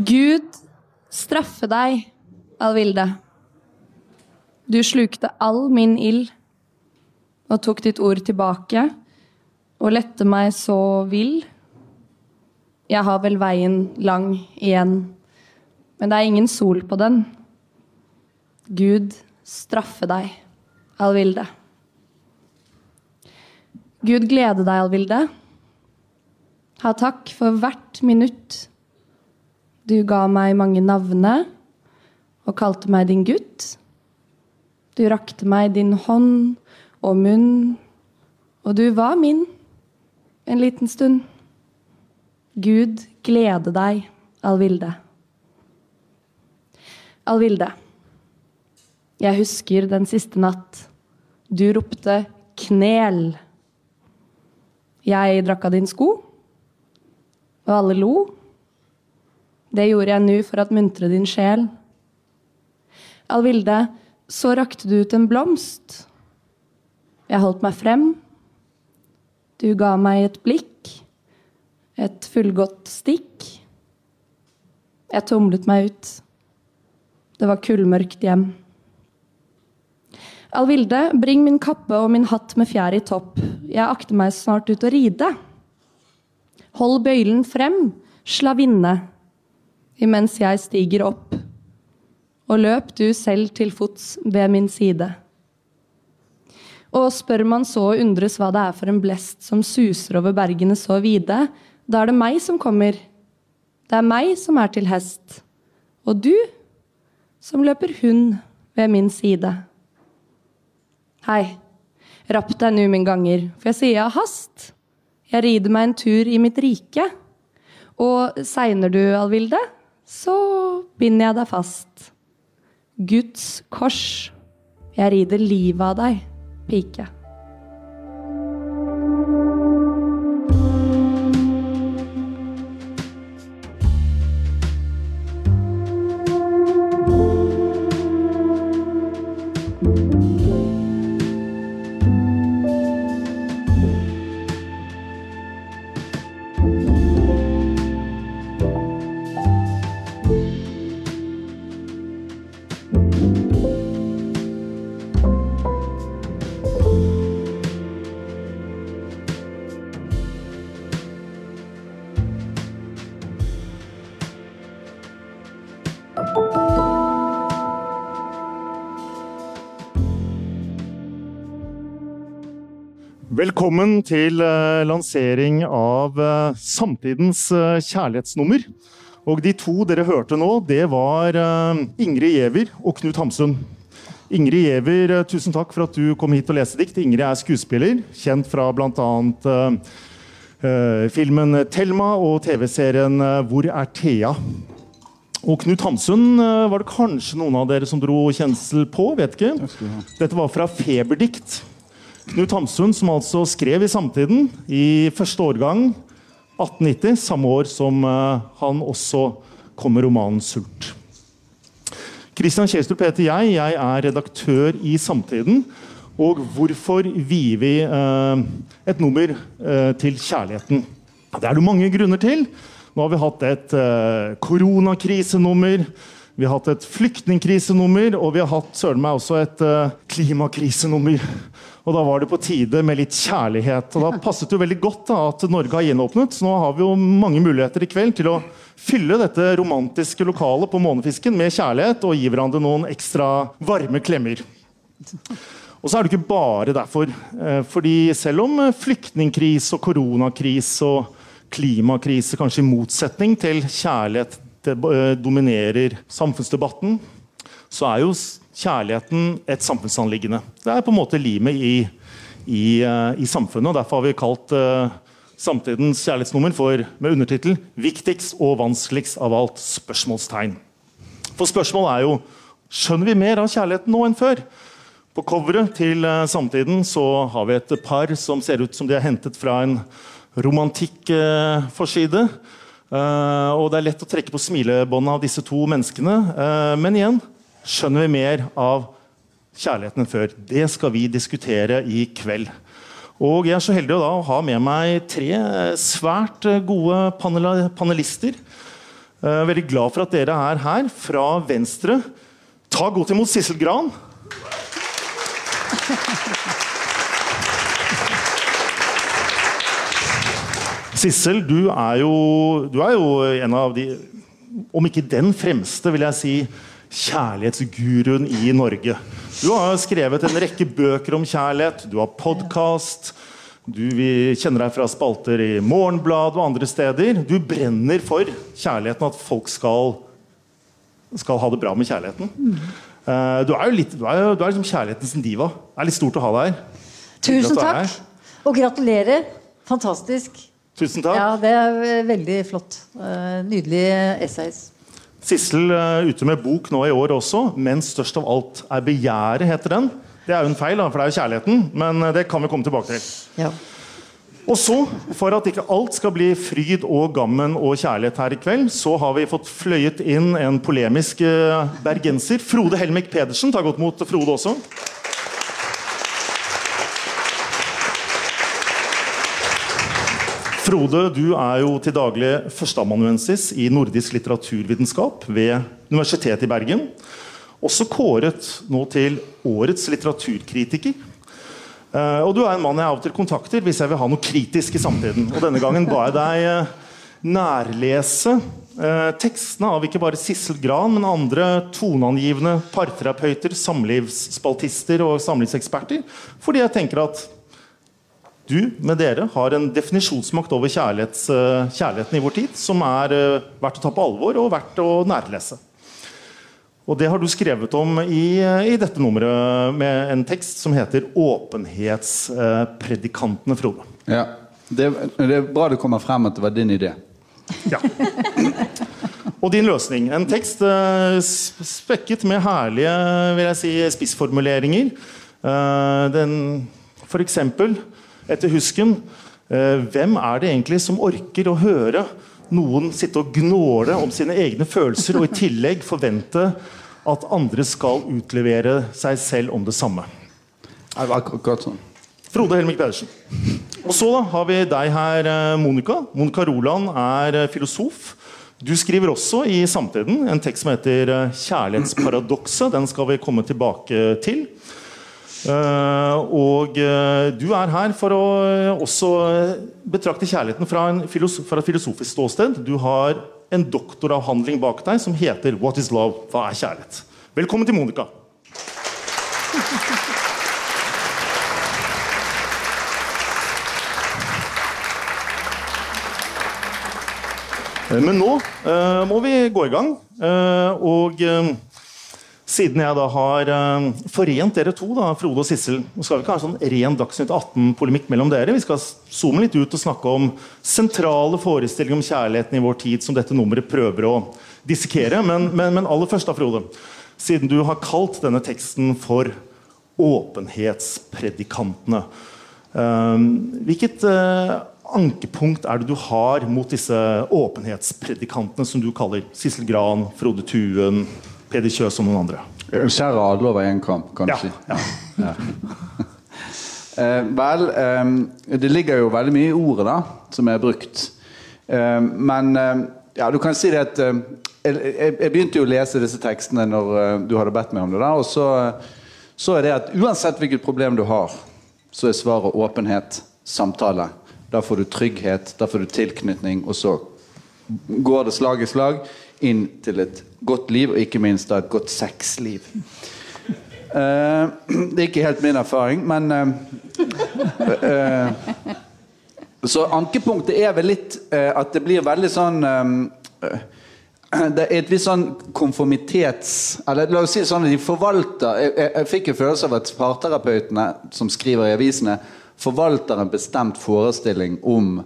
Gud straffe deg, Alvilde. Du slukte all min ild og tok ditt ord tilbake og lette meg så vill. Jeg har vel veien lang igjen, men det er ingen sol på den. Gud straffe deg, Alvilde. Gud glede deg, Alvilde. Ha takk for hvert minutt du ga meg mange navne og kalte meg din gutt. Du rakte meg din hånd og munn, og du var min en liten stund. Gud glede deg, Alvilde. Alvilde, jeg husker den siste natt. Du ropte 'knel'. Jeg drakk av din sko, og alle lo. Det gjorde jeg nå for at muntre din sjel. Alvilde, så rakte du ut en blomst. Jeg holdt meg frem. Du ga meg et blikk, et fullgodt stikk. Jeg tumlet meg ut. Det var kullmørkt hjem. Alvilde, bring min kappe og min hatt med fjær i topp. Jeg akter meg snart ut å ride. Hold bøylen frem, slavinne imens jeg stiger opp, og løp du selv til fots ved min side. Og spør man så og undres hva det er for en blest som suser over bergene så vide, da er det meg som kommer. Det er meg som er til hest. Og du som løper hund ved min side. Hei, rapp deg nu min ganger, for jeg sier jeg har hast. Jeg rider meg en tur i mitt rike. Og segner du, Alvilde, så binder jeg deg fast. Guds kors, jeg rider livet av deg, pike. Velkommen til eh, lansering av eh, samtidens eh, kjærlighetsnummer. Og de to dere hørte nå, det var Ingrid Giæver og Knut Hamsun. Ingrid Giæver, tusen takk for at du kom hit og leste dikt. Ingrid er skuespiller, kjent fra bl.a. Filmen 'Thelma' og TV-serien 'Hvor er Thea'? Og Knut Hamsun var det kanskje noen av dere som dro kjensel på? vet ikke. Dette var fra Feberdikt. Knut Hamsun, som altså skrev i Samtiden i første årgang 1890, samme år som uh, han også kom med romanen 'Sult'. Christian Kjelstrup heter jeg. Jeg er redaktør i Samtiden. Og hvorfor vier vi uh, et nummer uh, til kjærligheten? Det er det mange grunner til. Nå har vi hatt et koronakrisenummer. Vi har hatt et flyktningkrisenummer, og vi har hatt søren meg også et klimakrisenummer. Og da var det på tide med litt kjærlighet. Og da passet det jo veldig godt da, at Norge har gjenåpnet. Så nå har vi jo mange muligheter i kveld til å fylle dette romantiske lokalet på Månefisken med kjærlighet og gi hverandre noen ekstra varme klemmer. Og så er det ikke bare derfor. Eh, fordi selv om flyktningkrise og koronakrise og klimakrise kanskje i motsetning til kjærlighet eh, dominerer samfunnsdebatten, så er jo kjærligheten et samfunnsanliggende. Det er på en måte limet i, i, uh, i samfunnet. og Derfor har vi kalt uh, samtidens kjærlighetsnummer for, med undertittel 'Viktigst og vanskeligst av alt?' spørsmålstegn. For spørsmålet er jo skjønner vi mer av kjærligheten nå enn før. På coveret til uh, Samtiden så har vi et par som ser ut som de er hentet fra en romantikkforside. Uh, og det er lett å trekke på smilebåndet av disse to menneskene. Uh, men igjen, skjønner vi mer av kjærligheten enn før. Det skal vi diskutere i kveld. Og Jeg er så heldig å ha med meg tre svært gode panelister. Uh, veldig glad for at dere er her. Fra venstre, ta godt imot Sissel Gran. Sissel, du er, jo, du er jo en av de Om ikke den fremste, vil jeg si, kjærlighetsguruen i Norge. Du har skrevet en rekke bøker om kjærlighet, du har podkast. Du vi kjenner deg fra spalter i Morgenblad og andre steder. Du brenner for kjærligheten, at folk skal, skal ha det bra med kjærligheten. Uh, du er jo litt, du er, du er liksom kjærlighetens diva. Det er litt stort å ha deg her. Tusen takk. Og gratulerer. Fantastisk. Tusen takk. Ja, Det er veldig flott. Uh, Nydelige essays. Sissel uh, ute med bok nå i år også, men størst av alt er begjæret, heter den. Det er jo en feil, da, for det er jo kjærligheten, men det kan vi komme tilbake til. Ja. Og så, for at ikke alt skal bli fryd og gammen og kjærlighet her i kveld, så har vi fått fløyet inn en polemisk bergenser. Frode Helmik Pedersen. Ta godt mot Frode også. Frode, du er jo til daglig førsteamanuensis i nordisk litteraturvitenskap ved Universitetet i Bergen. Også kåret nå til årets litteraturkritiker. Uh, og du er en mann jeg av og til kontakter hvis jeg vil ha noe kritisk i samtiden. Og denne gangen ba jeg deg uh, nærlese uh, tekstene av ikke bare Sissel Gran, men andre toneangivende parterapeuter, samlivsspaltister og samlivseksperter. Fordi jeg tenker at du med dere har en definisjonsmakt over kjærligheten i vår tid som er verdt å ta på alvor og verdt å nærlese. Og Det har du skrevet om i, i, dette nummeret med en tekst som heter 'Åpenhetspredikantene', Frode. Ja, det, det, er bra det kommer frem at det var din idé. Ja. Og din løsning. En tekst spekket med herlige vil jeg si, spissformuleringer. Uh, den, for eksempel, etter husken uh, Hvem er det egentlig som orker å høre noen sitte og gnåle om sine egne følelser, og i tillegg forvente at andre skal utlevere seg selv om det samme. Akkurat sånn. Frode Helmik Pedersen. Og så da har vi deg her, eh, Monica. Monica Roland er eh, filosof. Du skriver også i Samtiden en tekst som heter eh, 'Kjærlighetsparadokset'. Den skal vi komme tilbake til. Og du er her for å også betrakte kjærligheten fra, fra et filosofisk ståsted. Du har en doktoravhandling bak deg som heter 'What is love?' Hva er kjærlighet? Velkommen til Monica. Men nå uh, må vi gå i gang. Uh, og uh, siden jeg da har uh, forent dere to, da, Frode og Sissel Nå skal vi ikke ha en sånn ren Dagsnytt 18-polemikk mellom dere. Vi skal zoome litt ut og snakke om sentrale forestillinger om kjærligheten i vår tid som dette nummeret prøver å dissekere. Men, men, men, aller først, da, Frode. Siden du har kalt denne teksten for 'Åpenhetspredikantene'. Uh, hvilket uh, ankepunkt er det du har mot disse åpenhetspredikantene som du kaller Sissel Gran, Frode Tuen? Peder Kjøs og noen andre. Skjærer alle over én kamp, kan du ja, si. Ja. eh, vel, eh, det ligger jo veldig mye i ordet da, som er brukt. Eh, men eh, ja, du kan si det at eh, jeg, jeg, begynte jo å lese disse tekstene når eh, du hadde bedt meg om det. da, og så, så er det at uansett hvilket problem du har, så er svaret åpenhet, samtale. Da får du trygghet, da får du tilknytning, og så går det slag i slag inn til et godt liv, og ikke minst da et godt sexliv. Uh, det er ikke helt min erfaring, men uh, uh, Så ankepunktet er vel litt at det blir veldig sånn det er et visst sånn konformitets... Eller la oss si sånn at de forvalter Jeg, jeg, jeg fikk en følelse av at parterapeutene som skriver i avisene, forvalter en bestemt forestilling om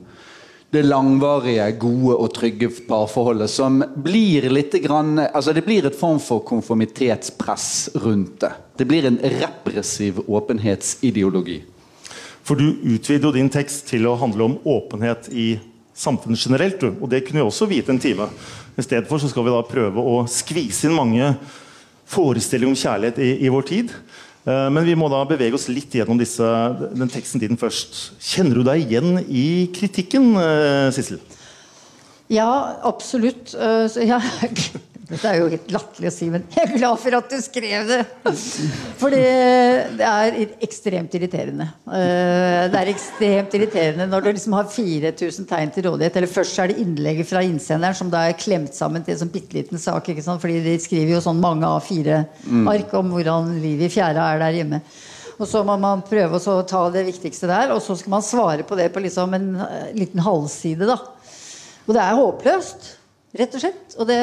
det langvarige, gode og trygge parforholdet som blir litt grann, altså Det blir et form for konformitetspress rundt det. Det blir en repressiv åpenhetsideologi. For du utvider jo din tekst til å handle om åpenhet i samfunnet generelt. Og det kunne vi også vite en time. I stedet for så skal vi da prøve å skvise inn mange forestillinger om kjærlighet i, i vår tid. Eh, men vi må da bevege oss litt gjennom disse, den teksten din først. Kjenner du deg igjen i kritikken, eh, Sissel? Ja, absolutt. Eh, ja, Dette er jo helt latterlig å si, men jeg er glad for at du skrev det. For det, er ekstremt irriterende. Eh, det er ekstremt irriterende når du liksom har 4000 tegn til rådighet. Eller først er det innlegget fra innsenderen som da er klemt sammen til en sånn bitte liten sak. ikke sant? Fordi de skriver jo sånn mange av fire ark om hvordan livet i fjæra er der hjemme. Og så må man prøve å ta det viktigste der, og så skal man svare på det på liksom en eh, liten halvside. da. Og det er håpløst. Rett og slett. Og, det,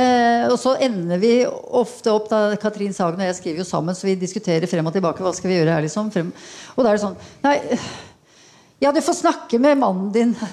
og, så ender vi ofte opp da Katrin Sagen og jeg skriver jo sammen, så vi diskuterer frem og tilbake. Hva skal vi gjøre her, liksom? Frem. Og da er det sånn Nei, ja, du får snakke med mannen din.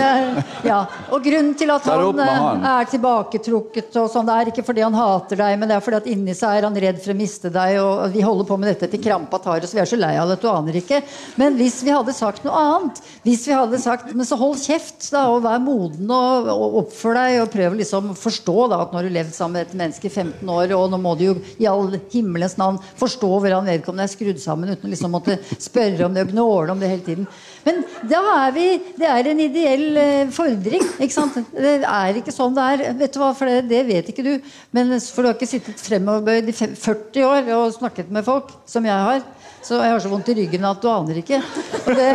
Er, ja. Og grunnen til at han, han, eh, er tilbaketrukket og sånn, det er ikke fordi han hater deg, men det er fordi at inni seg er han redd for å miste deg. Og vi holder på med dette til krampa tar oss. Vi er så lei av det du aner ikke. Men hvis vi hadde sagt noe annet Hvis vi hadde sagt Men så hold kjeft, da, og vær moden og, og oppfør deg, og prøv liksom å forstå da at når du har levd sammen med et menneske i 15 år, og nå må du jo i all himmelens navn forstå hvordan vedkommende er skrudd sammen, uten å liksom måtte spørre om det og gnåle om det hele tiden. Men da er vi Det er en ideell eh, fordring. Ikke sant? Det er ikke sånn det er. Vet du hva, for det, det vet ikke du. Men for du har ikke sittet fremoverbøyd i 40 år og snakket med folk, som jeg har. Så jeg har så vondt i ryggen at du aner ikke. Det,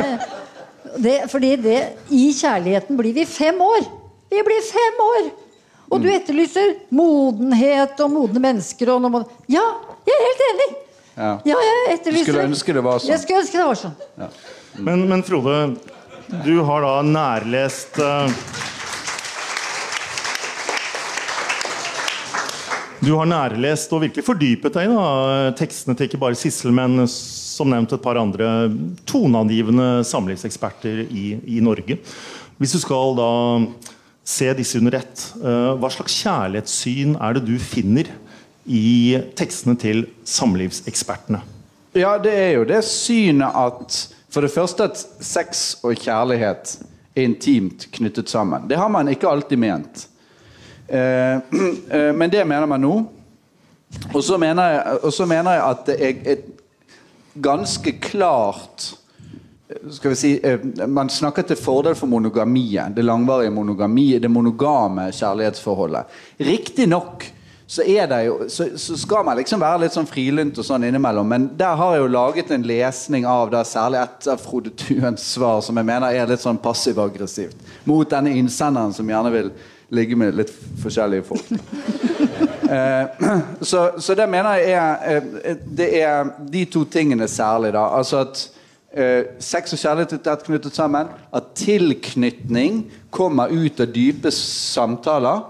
det, fordi det, i kjærligheten blir vi fem år. Vi blir fem år! Og du etterlyser modenhet og modne mennesker. Og noe, ja, jeg er helt enig! Ja. ja jeg etterlyser skulle ønske det var sånn. Jeg skulle ønske det var sånn. Ja. Men, men, Frode, du har da nærlest uh, Du har nærlest og virkelig fordypet deg i tekstene til ikke bare Sissel, men som nevnt et par andre toneangivende samlivseksperter i, i, Norge. Hvis du skal da se disse under ett, uh, hva slags kjærlighetssyn er det du finner i tekstene til samlivsekspertene? Ja, det er jo det synet at for det første at sex og kjærlighet er intimt knyttet sammen. Det har man ikke alltid ment. Eh, eh, men det mener man nå. Og så mener mener jeg at det er et ganske klart skal vi si, eh, Man snakker til fordel for monogamien. Det langvarige monogami, det monogame kjærlighetsforholdet. Riktignok så, jo, så, så, skal man liksom være litt sånn frilynt og sånn innimellom. Men der har jeg jo laget en lesning av det, særlig etter Frode Tuens svar som jeg mener er litt sånn passiv-aggressivt. Mot denne innsenderen som gjerne vil ligge med litt forskjellige folk. eh, så, så, det mener jeg er, eh, det er de to tingene særlig. da, altså at eh, Sex og kjærlighet er tett knyttet sammen. At tilknytning kommer ut av dype samtaler.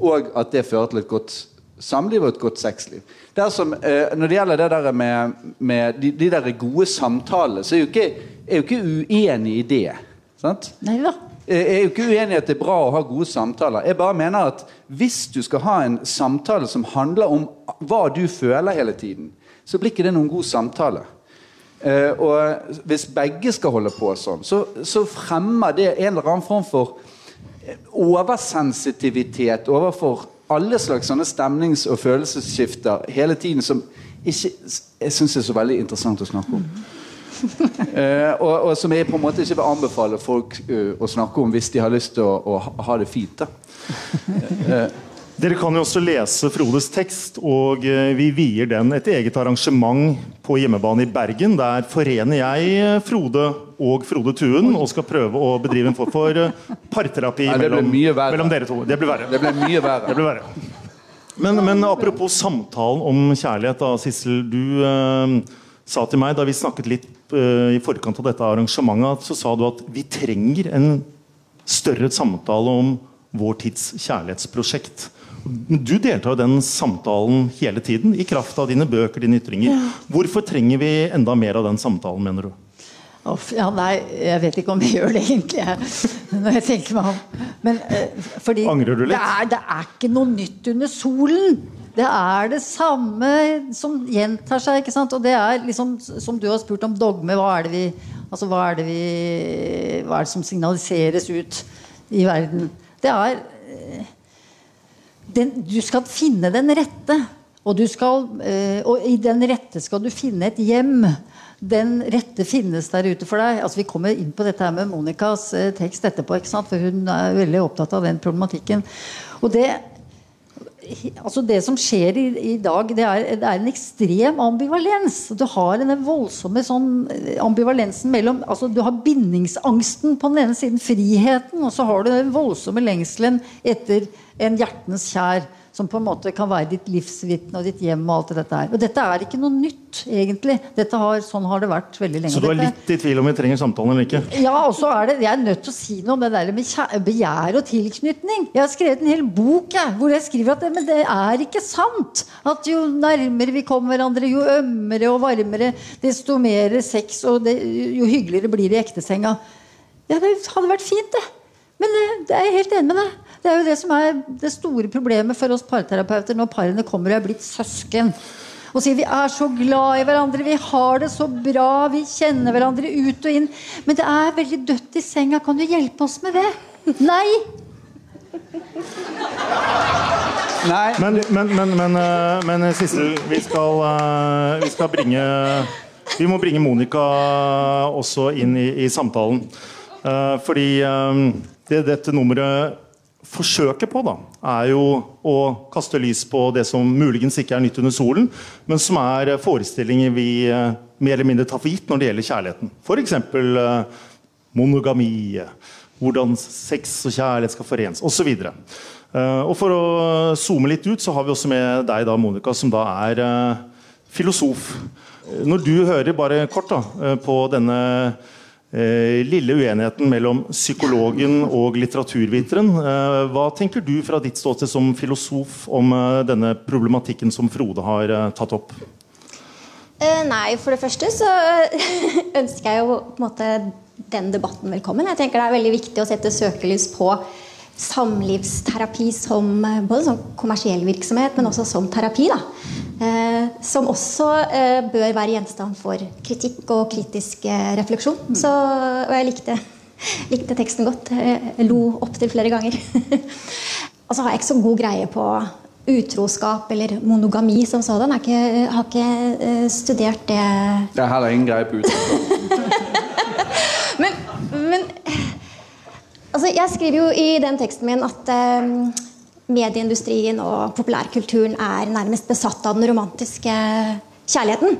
Og at det fører til et godt samliv og et godt sexliv. Dersom, eh, når det gjelder det der med, med de, de, der gode samtalene, så er jeg jo ikke, er jo ikke uenig i det. Sant? Nei da. Jeg er jo ikke uenig i at det er bra å ha gode samtaler. Jeg bare mener at Hvis du skal ha en samtale som handler om hva du føler hele tiden, så blir ikke det noen god samtale. Eh, og Hvis begge skal holde på sånn, så, så fremmer det en eller annen form for oversensitivitet overfor alle slags sånne stemnings- og følelsesskifter hele tiden som ikke, jeg syns er så veldig interessant å snakke om. uh, og, og, som jeg på en måte ikke vil anbefale folk uh, å snakke om hvis de har lyst til å, å ha det fint. Uh, dere kan jo også lese Frodes tekst, og eh, vi vier den et eget arrangement på hjemmebane i Bergen. Der forener jeg eh, Frode og Frode Tuen og skal prøve å bedrive en form for eh, parterapi Nei, mellom, mellom, dere to. Det blir verre. Det blir mye verre. Det blir verre. Men, men, apropos samtalen om kjærlighet, da, Sissel. Du eh, sa til meg da vi snakket litt eh, i forkant av dette arrangementet, så sa du at vi trenger en større samtale om vår tids kjærlighetsprosjekt. Du deltar i den samtalen hele tiden, i kraft av dine bøker, dine ytringer. Hvorfor trenger vi enda mer av den samtalen, mener du? Oh, ja, nei, jeg vet ikke om jeg gjør det egentlig, når jeg tenker meg om. Men, uh, fordi Angrer du litt? Det er, det er, ikke noe nytt under solen. Det er det samme som gjentar seg. ikke sant? Og det er liksom, som du har spurt om dogme, hva er det vi altså hva er det, vi, hva er det som signaliseres ut i verden? Det er den, du skal finne den rette. Og, skal, eh, og i den rette skal du finne et hjem. Den rette finnes der ute for deg. Altså Vi kommer inn på dette her med Monicas eh, tekst etterpå, for hun er veldig opptatt av den problematikken. Og det, altså det som skjer i, i dag, det er, det er, en ekstrem ambivalens. Du har denne voldsomme sånn eh, ambivalensen mellom altså Du har bindingsangsten på den ene siden, friheten, og så har du den voldsomme lengselen etter en hjertens kjær som på en måte kan være ditt livsvitne og ditt hjem. Og alt dette her. Og dette er ikke noe nytt, egentlig. Har, sånn har det vært veldig lenge. Så du er litt i tvil om vi trenger samtalen eller ikke? Ja, og så er det, jeg er nødt til å si noe om det der med begjær og tilknytning. Jeg har skrevet en hel bok jeg, hvor jeg skriver at det, men det er ikke sant. At jo nærmere vi kommer hverandre, jo ømmere og varmere, desto mer sex, og det, jo hyggeligere blir det i ektesenga. Ja, det hadde vært fint, det. Men det, det er jeg helt enig med deg. Det er jo det som er det store problemet for oss parterapeuter når parene kommer og er blitt søsken. Og sier vi er så glad i hverandre, vi har det så bra, vi kjenner hverandre ut og inn. Men det er veldig dødt i senga. Kan du hjelpe oss med det? Nei! Nei. Men, men, men, men, eh, men Sissel, vi skal, eh, vi skal bringe Vi må bringe Monica også inn i, i samtalen. Eh, fordi det dette nummeret forsøker på, da, er jo å kaste lys på det som muligens ikke er nytt under solen, men som er forestillinger vi eh, mer eller mindre tar for gitt når det gjelder kjærligheten. F.eks. Eh, monogami, hvordan sex og kjærlighet skal forenes, osv. Eh, og for å zoome litt ut, så har vi også med deg, da, Monica, som da er filosof. Når du hører bare kort da, på denne Eh, lille uenigheten mellom psykologen og litteraturviteren. Eh, hva tenker du fra ditt ståsted som filosof om eh, denne problematikken som Frode har tatt opp? Nei, for det første så ønsker jeg jo på en måte den debatten velkommen. Jeg tenker Det er veldig viktig å sette søkelys på samlivsterapi som både som kommersiell virksomhet, men også som terapi. da. Eh, som også eh, bør være gjenstand for kritikk og kritisk eh, refleksjon. Så, og jeg likte, likte teksten godt. Jeg lo opptil flere ganger. og så har jeg ikke så god greie på utroskap eller monogami som sådan. Jeg har ikke, uh, studert det Jeg har heller ingen greie på utroskap. men, men altså, jeg skriver jo i den teksten min at uh, medieindustrien og populærkulturen er nærmest besatt av den romantiske kjærligheten.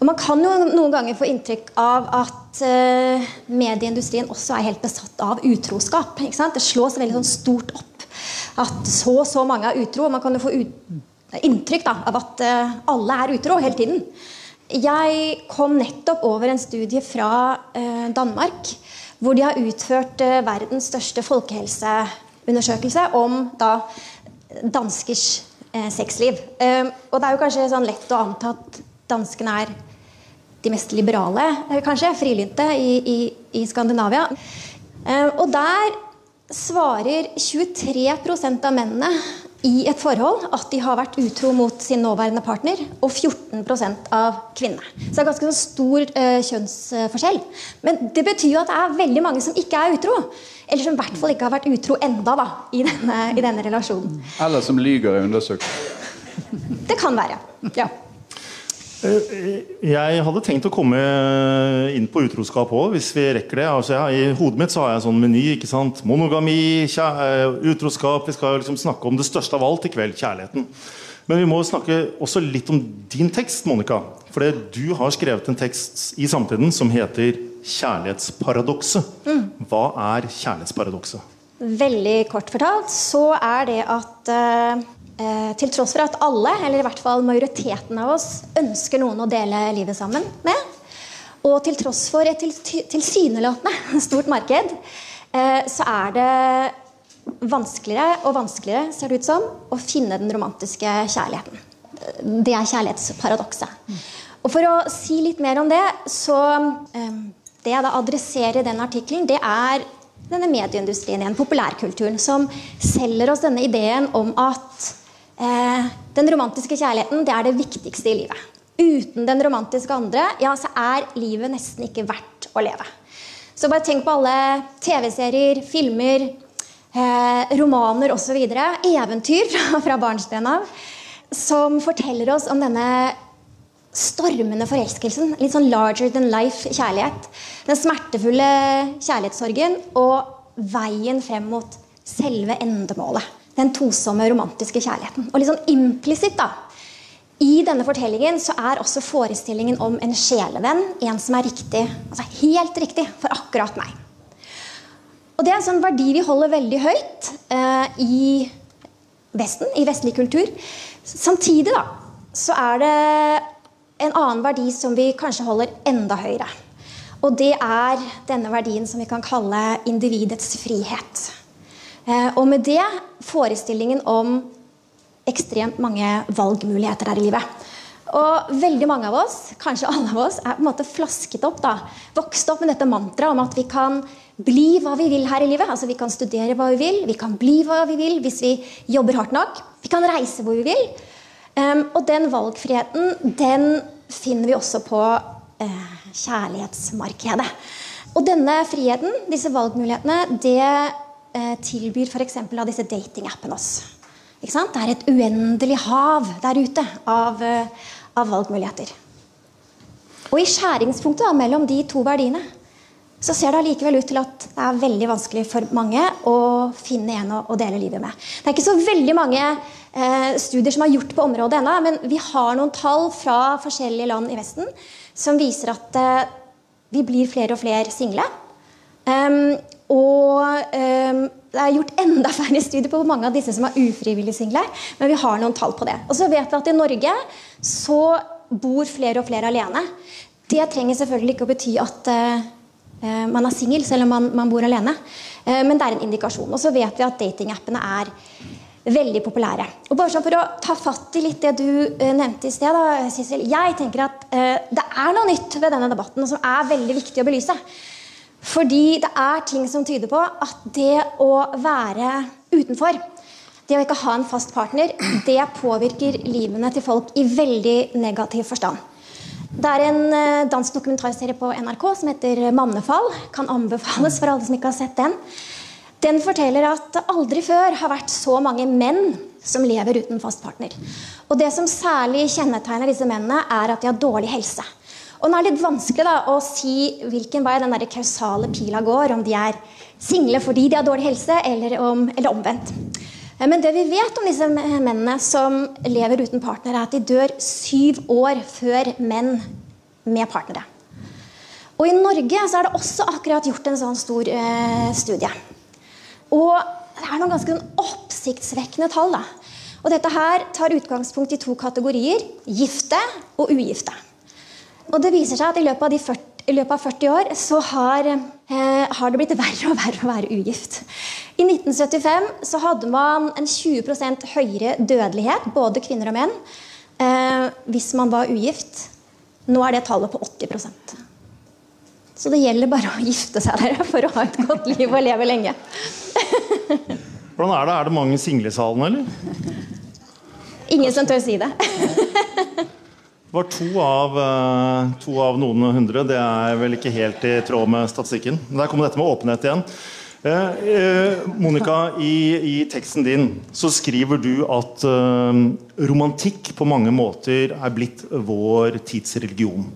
Og Man kan jo noen ganger få inntrykk av at uh, medieindustrien også er helt besatt av utroskap. Det slås veldig sånn stort opp at så og så mange er utro. og Man kan jo få inntrykk da, av at uh, alle er utro hele tiden. Jeg kom nettopp over en studie fra uh, Danmark hvor de har utført verdens største folkehelseundersøkelse om da danskers eh, sexliv. Eh, og det er jo kanskje sånn lett å anta at danskene er de mest liberale, eh, kanskje, frilynte i, i, i Skandinavia. Eh, og der svarer 23% av mennene i et forhold at de har vært utro mot sin nåværende partner, og 14% av kvinnene. Så det er ganske sånn stor uh, kjønnsforskjell. Men det betyr jo at det er veldig mange som ikke er utro. Eller som i hvert fall ikke har vært utro enda da, i denne, i denne relasjonen. Eller som lyger i undersøkelsen. Det kan være. ja. Eh, jeg hadde tenkt å komme inn på utroskap òg, hvis vi rekker det. Altså, ja, I hodet mitt så har jeg en sånn meny. ikke sant? Monogami, eh, utroskap. Vi skal liksom snakke om det største av alt i kveld, kjærligheten. Men vi må snakke også litt om din tekst, Monica. For du har skrevet en tekst i samtiden som heter 'Kjærlighetsparadokset'. Mm. Hva er kjærlighetsparadokset? Veldig kort fortalt så er det at uh Eh, til tross for at alle, eller i hvert fall majoriteten av oss, ønsker noen å dele livet sammen med, og til tross for et tilsynelatende stort marked, eh, så er det vanskeligere og vanskeligere ser det ut som, å finne den romantiske kjærligheten. Det er kjærlighetsparadokset. Og For å si litt mer om det, så eh, Det jeg da adresserer i den artikkelen, det er denne medieindustrien igjen, populærkulturen, som selger oss denne ideen om at Eh, den romantiske kjærligheten det er det viktigste i livet. Uten den romantiske andre ja, så er livet nesten ikke verdt å leve. Så bare tenk på alle TV-serier, filmer, eh, romaner osv. Eventyr fra, fra barnsben av. som forteller oss om denne stormende forelskelsen. Litt sånn larger than life kjærlighet. Den smertefulle kjærlighetssorgen og veien frem mot selve endemålet. Den tosomme, romantiske kjærligheten. Og litt sånn implisitt, da. I denne fortellingen så er også forestillingen om en sjelevenn en som er riktig, altså helt riktig for akkurat meg. Og Det er en sånn verdi vi holder veldig høyt eh, i Vesten, i vestlig kultur. Samtidig da, så er det en annen verdi som vi kanskje holder enda høyere. Og det er denne verdien som vi kan kalle individets frihet. Eh, og med det forestillingen om ekstremt mange valgmuligheter her i livet. Og veldig mange av oss, kanskje alle av oss, er på en måte flasket opp. da, Vokst opp med dette mantraet om at vi kan bli hva vi vil her i livet. Altså Vi kan studere hva vi vil, vi kan bli hva vi vil hvis vi jobber hardt nok. Vi kan reise hvor vi vil. Um, og den valgfriheten den finner vi også på uh, kjærlighetsmarkedet. Og denne friheten, disse valgmulighetene, det uh, tilbyr f.eks. av disse datingappene oss. Det er et uendelig hav der ute av, uh, av valgmuligheter. Og i skjæringspunktet da, mellom de to verdiene så ser det allikevel ut til at det er veldig vanskelig for mange å finne en å, dele livet med. Det er ikke så veldig mange eh, studier som er gjort på området ennå, men vi har noen tall fra forskjellige land i Vesten som viser at eh, vi blir flere og flere single. Um, og eh, det er gjort enda færre studier på mange av disse som er ufrivillig single, men vi har noen tall på det. Og så vet vi at i Norge så bor flere og flere alene. Det trenger selvfølgelig ikke å bety at uh, Eh, man er singel selv om man, man, bor alene. Eh, men det er en indikasjon. Og så vet vi at datingappene er veldig populære. Og bare sånn For å ta fatt i litt det du eh, nevnte i sted, da, Sissel. Jeg tenker at det er noe nytt ved denne debatten som er veldig viktig å belyse. Fordi det er ting som tyder på at det å være utenfor, det å ikke ha en fast partner, det påvirker livene til folk i veldig negativ forstand. Det er en eh, dansk dokumentarserie på NRK som heter 'Mannefall'. Kan anbefales for alle som ikke har sett den. Den forteller at aldri før har vært så mange menn som lever uten fast partner. Og Det som særlig kjennetegner disse mennene, er at de har dårlig helse. Og nå er det litt vanskelig da, å si hvilken vei den der kausale pila går. Om de er single fordi de har dårlig helse, eller, om, eller omvendt. Eh, men det vi vet om disse mennene som lever uten partner, er at de dør syv år før menn med partnere. Og I Norge så er det også akkurat gjort en sånn stor eh, studie. Og det er noen ganske oppsiktsvekkende tall. da. Og Dette her tar utgangspunkt i to kategorier gifte og ugifte. Og det viser seg at i løpet av, 40, i løpet av 40 år så har, eh, har, det blitt verre og verre å være ugift. I 1975 så hadde man en 20% høyere dødelighet, både kvinner og menn, eh, hvis man var ugift. Nå er det tallet på 80% Så det gjelder bare å gifte seg dere for å ha et godt liv og leve lenge. Hvordan er det? Er det mange single i salen, eller? Ingen som tør si det. Det var to av, eh, to av, noen hundre. Det er vel ikke helt i tråd med statistikken. Der kommer dette med åpenhet igjen. Eh, eh, Monica, i, i, teksten din så skriver du at romantikk på mange måter er blitt vår tids religion.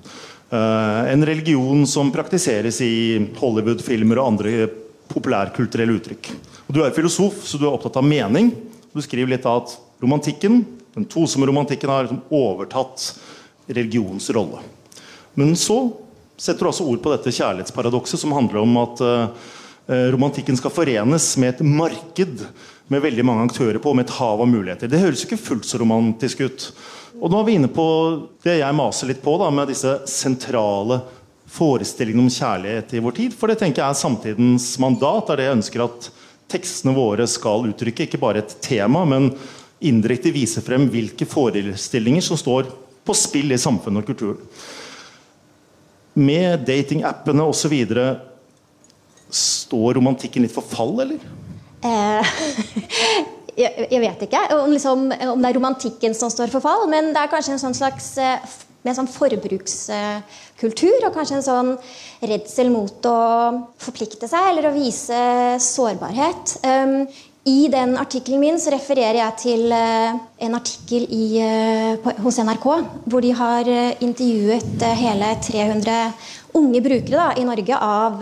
En religion som praktiseres i Hollywood-filmer og andre populærkulturelle uttrykk. Du er filosof, så du er opptatt av mening. Du skriver litt av at romantikken, den tosomme romantikken har liksom overtatt religionens rolle. Men så setter du altså ord på dette kjærlighetsparadokset som handler om at uh, Eh, romantikken skal forenes med et marked med veldig mange aktører på, med et hav av muligheter. Det høres ikke fullt så romantisk ut. Og nå er vi inne på det jeg maser litt på, da, med disse sentrale forestillingene om kjærlighet i vår tid. For det tenker jeg er samtidens mandat. er det jeg ønsker at tekstene våre skal uttrykke. Ikke bare et tema, men indirekte vise frem hvilke forestillinger som står på spill i samfunnet og kulturen. Med datingappene osv Står romantikken litt for fall, eller? Eh, jeg, vet ikke om, liksom, om, det er romantikken som står for fall, men det er kanskje en sånn slags eh, med sånn forbrukskultur og kanskje en sånn redsel mot å forplikte seg eller å vise sårbarhet. I den artikkelen min så refererer jeg til eh, en artikkel i, eh, på, hos NRK, hvor de har eh, intervjuet hele 300 unge brukere da, i Norge av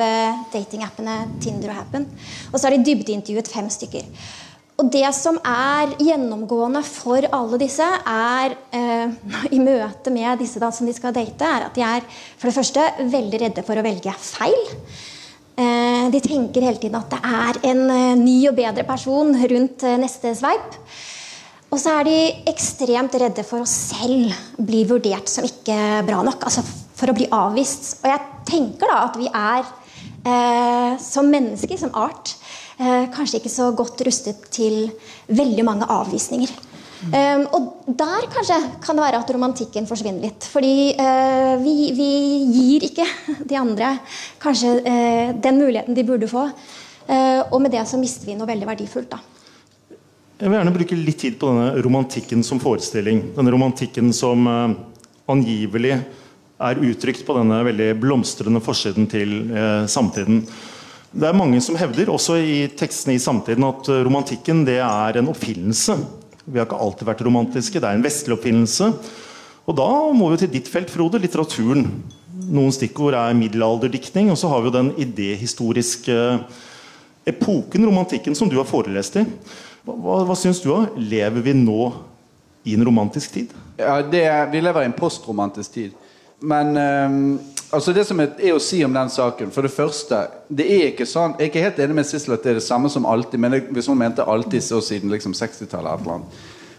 datingappene Tinder og Happen. Og så har de dybdeintervjuet fem stykker. Og det som er gjennomgående for alle disse, er eh, i møte med disse da, som de skal date, er at de er for det første veldig redde for å velge feil. Eh, de tenker hele tiden at det er en eh, ny og bedre person rundt eh, neste sveip. Og så er de ekstremt redde for å selv bli vurdert som ikke bra nok. Altså for å bli avvist. Og jeg tenker da at vi er eh, som mennesker, som art, eh, kanskje ikke så godt rustet til veldig mange avvisninger. Um, og der kanskje kan det være at romantikken forsvinner litt. Fordi uh, vi, vi, gir ikke de andre kanskje uh, den muligheten de burde få. Uh, og med det så mister vi noe veldig verdifullt. da. Jeg vil gjerne bruke litt tid på denne romantikken som forestilling. Denne romantikken som angivelig er uttrykt på denne veldig blomstrende forsiden til samtiden. Det er mange som hevder, også i tekstene i samtiden, at romantikken det er en oppfinnelse. Vi har ikke alltid vært romantiske. Det er en vestlig oppfinnelse. Og da må vi til ditt felt, Frode, litteraturen. Noen stikkord er middelalderdiktning, og så har vi jo den idéhistoriske epoken, romantikken, som du har forelest i. Hva, hva, syns du? da? Lever vi nå i en romantisk tid? Ja, det, Vi lever i en postromantisk tid. Men ehm, altså det som er, er, å si om den saken For det første, det er ikke sånn Jeg er ikke helt enig med Sissel at det er det samme som alltid. Men det, hvis hun mente alltid så siden liksom 60-tallet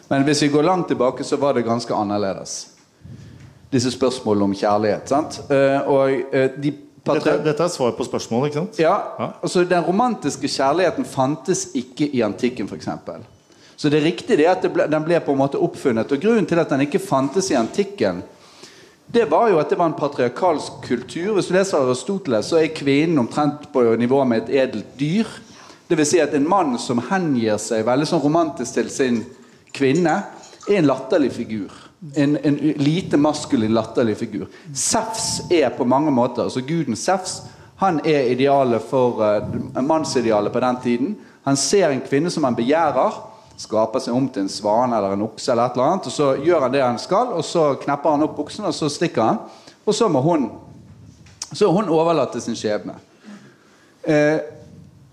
Men hvis vi går langt tilbake, så var det ganske annerledes. Disse spørsmålene om kjærlighet. sant? Uh, og uh, de dette, dette, er svar på spørsmålet, ikke sant? Ja, ja. altså Den romantiske kjærligheten fantes ikke i antikken, f.eks. Så det er riktig det at ble, den ble på en måte oppfunnet. Og Grunnen til at den ikke fantes i antikken, det var jo at det var en patriarkalsk kultur. Hvis du leser Aristoteles, så er kvinnen omtrent på nivå med et edelt dyr. Vil si at en mann som hengir seg veldig sånn romantisk til sin kvinne, er en latterlig figur. En, en lite maskulin, latterlig figur. Sefs er på mange måter altså Guden Sefs han er idealet for uh, mannsidealet på den tiden. Han ser en kvinne som han begjærer, skaper seg om til en svane eller en okse, eller et eller annet, og så gjør han det han skal, og så knepper han opp buksen, og så stikker han. Og så må hun så hun overlatt til sin skjebne. Eh,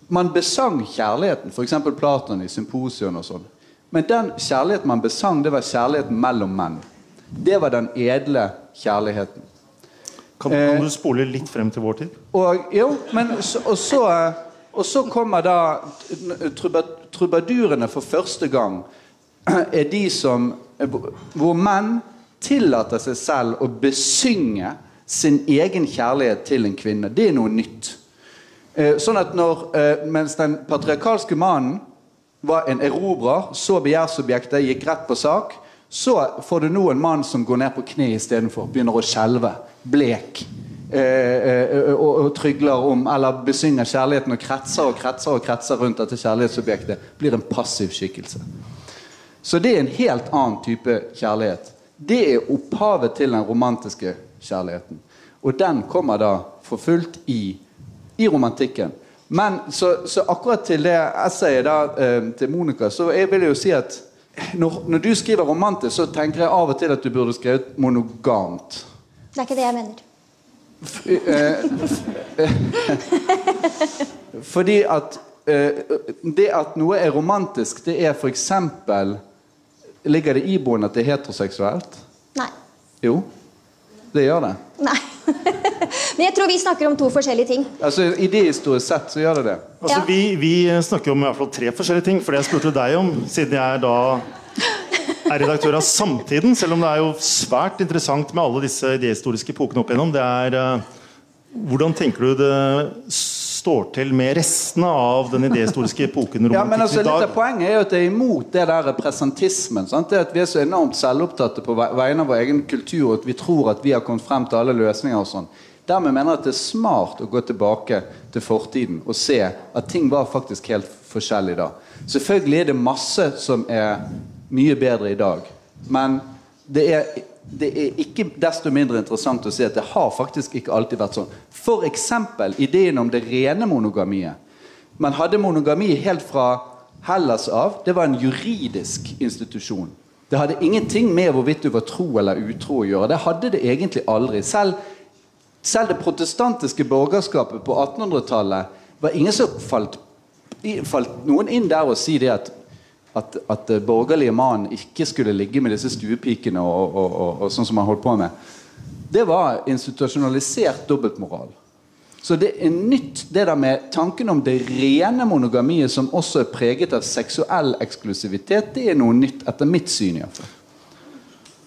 man besang kjærligheten, f.eks. Platon i symposien og sånn. Men den kjærligheten man besang, det var kjærligheten mellom menn. Det var den edle kjærligheten. Kan, kan du spole litt frem til vår tid? Og, jo, men og så, og så kommer da Trubadurene for første gang er de som Hvor menn tillater seg selv å besynge sin egen kjærlighet til en kvinne. Det er noe nytt. Sånn at når, Mens den patriarkalske mannen var en erobrer, så begjærsobjektet, gikk rett på sak. Så får du nå en mann som går ned på kne istedenfor. Begynner å skjelve. Blek. Eh, eh, og, og, trygler om, eller besynger kjærligheten og kretser og kretser og kretser rundt dette kjærlighetsobjektet. Blir en passiv skikkelse. Så det er en helt annen type kjærlighet. Det er opphavet til den romantiske kjærligheten. Og den kommer da for fullt i, i romantikken. Men så, så, akkurat til det essayet da, eh, til Monica, så jeg vil jo si at når, når, du skriver romantisk, så tenker jeg av og til at du burde skrevet monogamt. Det er ikke det jeg mener. F eh, fordi at eh, Det at noe er romantisk, det er f.eks. Ligger det iboende at det er heteroseksuelt? Nei. Jo, det gjør det. Nei. Men jeg tror vi snakker om to forskjellige ting. Altså, Idéhistorisk sett så gjør det det. Altså, ja. vi, vi, snakker om i hvert fall tre forskjellige ting. For det jeg spurte deg om, siden jeg da er redaktør av Samtiden, selv om det er jo svært interessant med alle disse idehistoriske epokene opp igjennom, det er uh, hvordan tenker du det står til med restene av den idéhistoriske epoken? ja, men altså, litt av Poenget er jo at det er imot det der presentismen. Sant? Det at Vi er så enormt selvopptatte på vegne av vår egen kultur og at vi tror at vi har kommet frem til alle løsninger. og sånn. Dermed mener jeg at det er smart å gå tilbake til fortiden og se at ting var faktisk helt forskjellig da. Selvfølgelig er det masse som er mye bedre i dag. Men det er, det er ikke desto mindre interessant å se at det har faktisk ikke alltid vært sånn. F.eks. ideen om det rene monogamiet. Man hadde monogami helt fra Hellas av, det var en juridisk institusjon. Det hadde ingenting med hvorvidt du var tro eller utro å gjøre. Det hadde det egentlig aldri. Selv, selv det protestantiske borgerskapet på 1800-tallet var ingen som falt, falt noen inn der og si det at at, at borgerlige mannen ikke skulle ligge med disse stuepikene og, og, og, og sånn som han holdt på med, det var institusjonalisert dobbeltmoral. Så det er nytt, det der med tanken om det rene monogamiet som også er preget av seksuell eksklusivitet, det er noe nytt, etter mitt syn. i.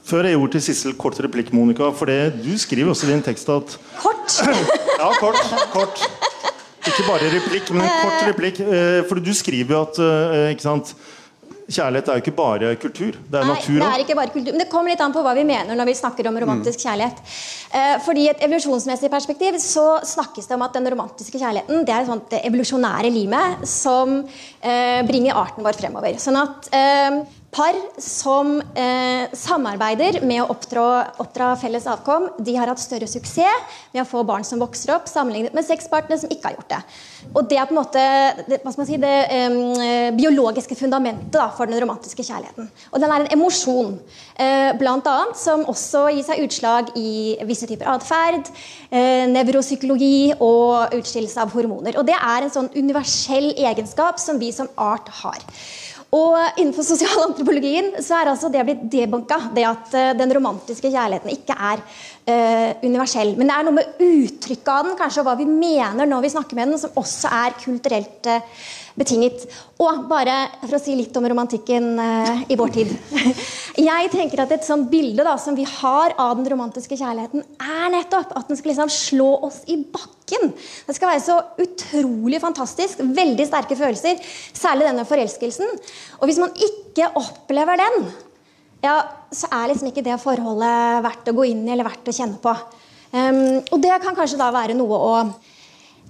Før jeg gjorde til Sissel kort replikk, Monica, for det, du skriver også i din tekst at Kort! Ja, kort. kort. Ikke bare replikk, men en kort replikk. eh, For du skriver jo at eh, ikke sant? Kjærlighet er jo ikke bare kultur. Det er Nei, natur det er ikke bare kultur. Men det kommer litt an på hva vi mener når vi snakker om romantisk kjærlighet. Eh, fordi et evolusjonsmessig perspektiv så snakkes det om at den romantiske kjærligheten det er et sånt evolusjonære limet som eh, bringer arten vår fremover. Sånn at eh, par som eh, samarbeider med å oppdra, oppdra felles avkom, de har hatt større suksess med å få barn som vokser opp, sammenlignet med sexpartnere som ikke har gjort det. Og det er på en måte det, si, det eh, biologiske fundamentet da, for den romantiske kjærligheten. Og den er en emosjon, eh, annet, som også gir seg utslag i visse typer atferd, eh, nevropsykologi og utskillelse av hormoner. Og det er en sånn universell egenskap som vi som art har. Og innenfor sosialantropologien så er altså det blitt debanka. det at eh, den romantiske kjærligheten ikke er uh, universell. Men det er noe med uttrykket av den, kanskje og hva vi mener når vi snakker med den, som også er kulturelt eh, betinget. Og bare for å si litt om romantikken eh, i vår tid. Jeg tenker at et sånt bilde da, som vi har av den romantiske kjærligheten, er nettopp at den skal liksom slå oss i bakken. Det skal være så utrolig fantastisk. Veldig sterke følelser. Særlig denne forelskelsen. Og hvis man ikke opplever den, ja, så er liksom ikke det forholdet verdt å gå inn i eller verdt å kjenne på. Um, og det kan kanskje da være noe å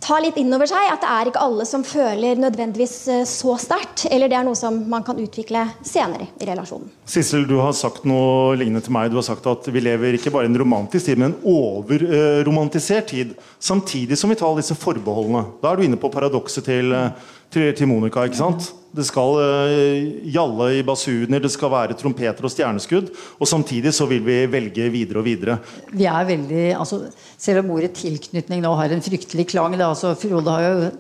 ta litt inn over seg. At det er ikke alle som føler nødvendigvis eh, så sterkt. Eller det er noe som man kan utvikle senere i relasjonen. Sissel, du har sagt noe lignende til meg. Du har sagt at vi lever ikke bare i en romantisk tid, men en overromantisert tid. Samtidig som vi tar disse forbeholdene. Da er du inne på paradokset til, eh, til, til Monica. ikke sant? Det skal eh, gjalle i basuner, det skal være trompeter og stjerneskudd. Og samtidig så vil vi velge videre og videre. Vi er veldig, altså, Selv om ordet tilknytning nå har en fryktelig klang altså, Frode har jo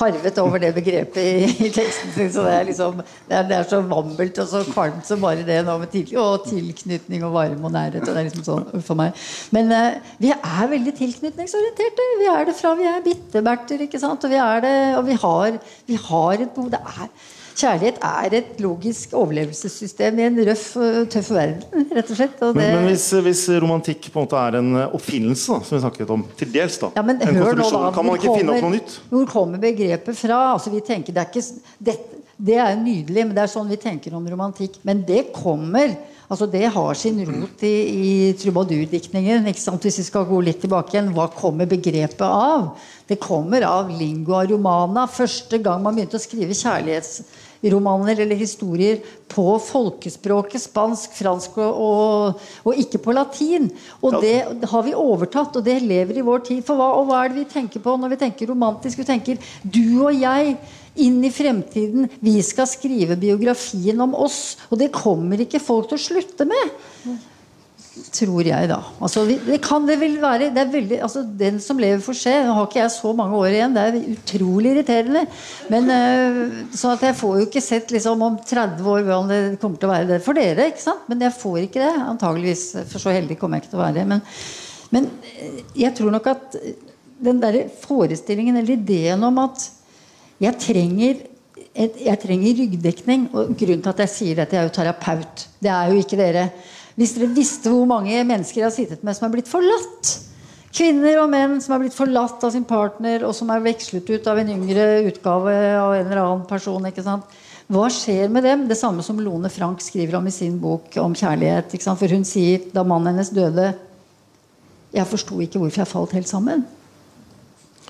harvet over det begrepet i, i teksten sin. så Det er liksom, det er, det er så vammelt og så kvalmt som bare det nå med til, og tilknytning og varme og nærhet. og det er liksom sånn for meg. Men eh, vi er veldig tilknytningsorienterte. Vi er det fra vi er bitteberter. ikke sant? Og vi er det, og vi har, vi har et behov. Det er Kjærlighet er et logisk overlevelsessystem i en røff, og tøff verden, rett og slett. Og det, Men, men hvis, hvis romantikk på en måte er en eh, oppfinnelse, da, som vi snakket om, til dels, da, ja, men en konstruksjon, kan man ikke ikke finne opp noe nytt? Hvor kommer begrepet fra? Altså, vi tenker, det, er ikke, det, det er jo nydelig, men det er sånn vi tenker om romantikk. Men det kommer altså Det har sin rot i, i trubadurdiktningen. Hvis vi skal gå litt tilbake igjen, hva kommer begrepet av? Det kommer av lingua romana. Første gang man begynte å skrive kjærlighetsromaner eller historier på folkespråket spansk, fransk og, og, og ikke på latin. Og det har vi overtatt, og det lever i vår tid. For hva, og hva er det vi tenker på når vi tenker romantisk? Vi tenker du og jeg inn i fremtiden. Vi skal skrive biografien om oss. Og det kommer ikke folk til å slutte med. Tror jeg, da. Altså, det kan det vel være det veldig, altså, Den som lever får se. Nå har ikke jeg så mange år igjen. Det er utrolig irriterende. Men sånn at jeg får jo ikke sett liksom, om 30 år hvordan det kommer til å være det for dere. ikke sant? Men jeg får ikke det. Antageligvis. For så heldig kommer jeg ikke til å være. Men, men øh, jeg tror nok at den der forestillingen eller ideen om at jeg trenger jeg trenger ryggdekning. Og grunnen til at jeg sier dette, jeg er jo terapeut. Det er jo ikke dere. Hvis dere visste hvor mange mennesker jeg har sittet med som er blitt forlatt. Kvinner og menn som er blitt forlatt av sin partner, og som er vekslet ut av en yngre utgave av en eller annen person. ikke sant? Hva skjer med dem? Det samme som Lone Frank skriver om i sin bok om kjærlighet. ikke sant? For hun sier da mannen hennes døde Jeg forsto ikke hvorfor jeg falt helt sammen.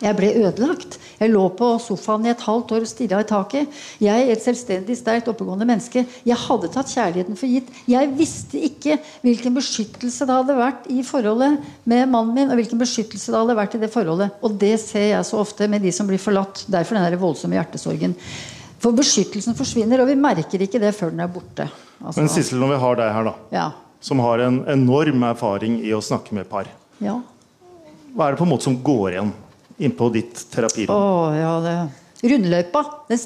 Jeg ble ødelagt. Jeg lå på sofaen i et halvt år og stirra i taket. Jeg, et selvstendig, sterkt oppegående menneske, jeg hadde tatt kjærligheten for gitt. Jeg visste ikke hvilken beskyttelse det hadde vært i forholdet med mannen min, og hvilken beskyttelse det hadde vært i det forholdet. Og det ser jeg så ofte med de som blir forlatt. Derfor den der voldsomme hjertesorgen. For beskyttelsen forsvinner, og vi merker ikke det før den er borte. Altså, Men Sissel, når vi har deg her, da, ja. som har en enorm erfaring i å snakke med par, ja. hva er det på en måte som går igjen innpå ditt terapirom? Oh, ja, det Rundløypa. Den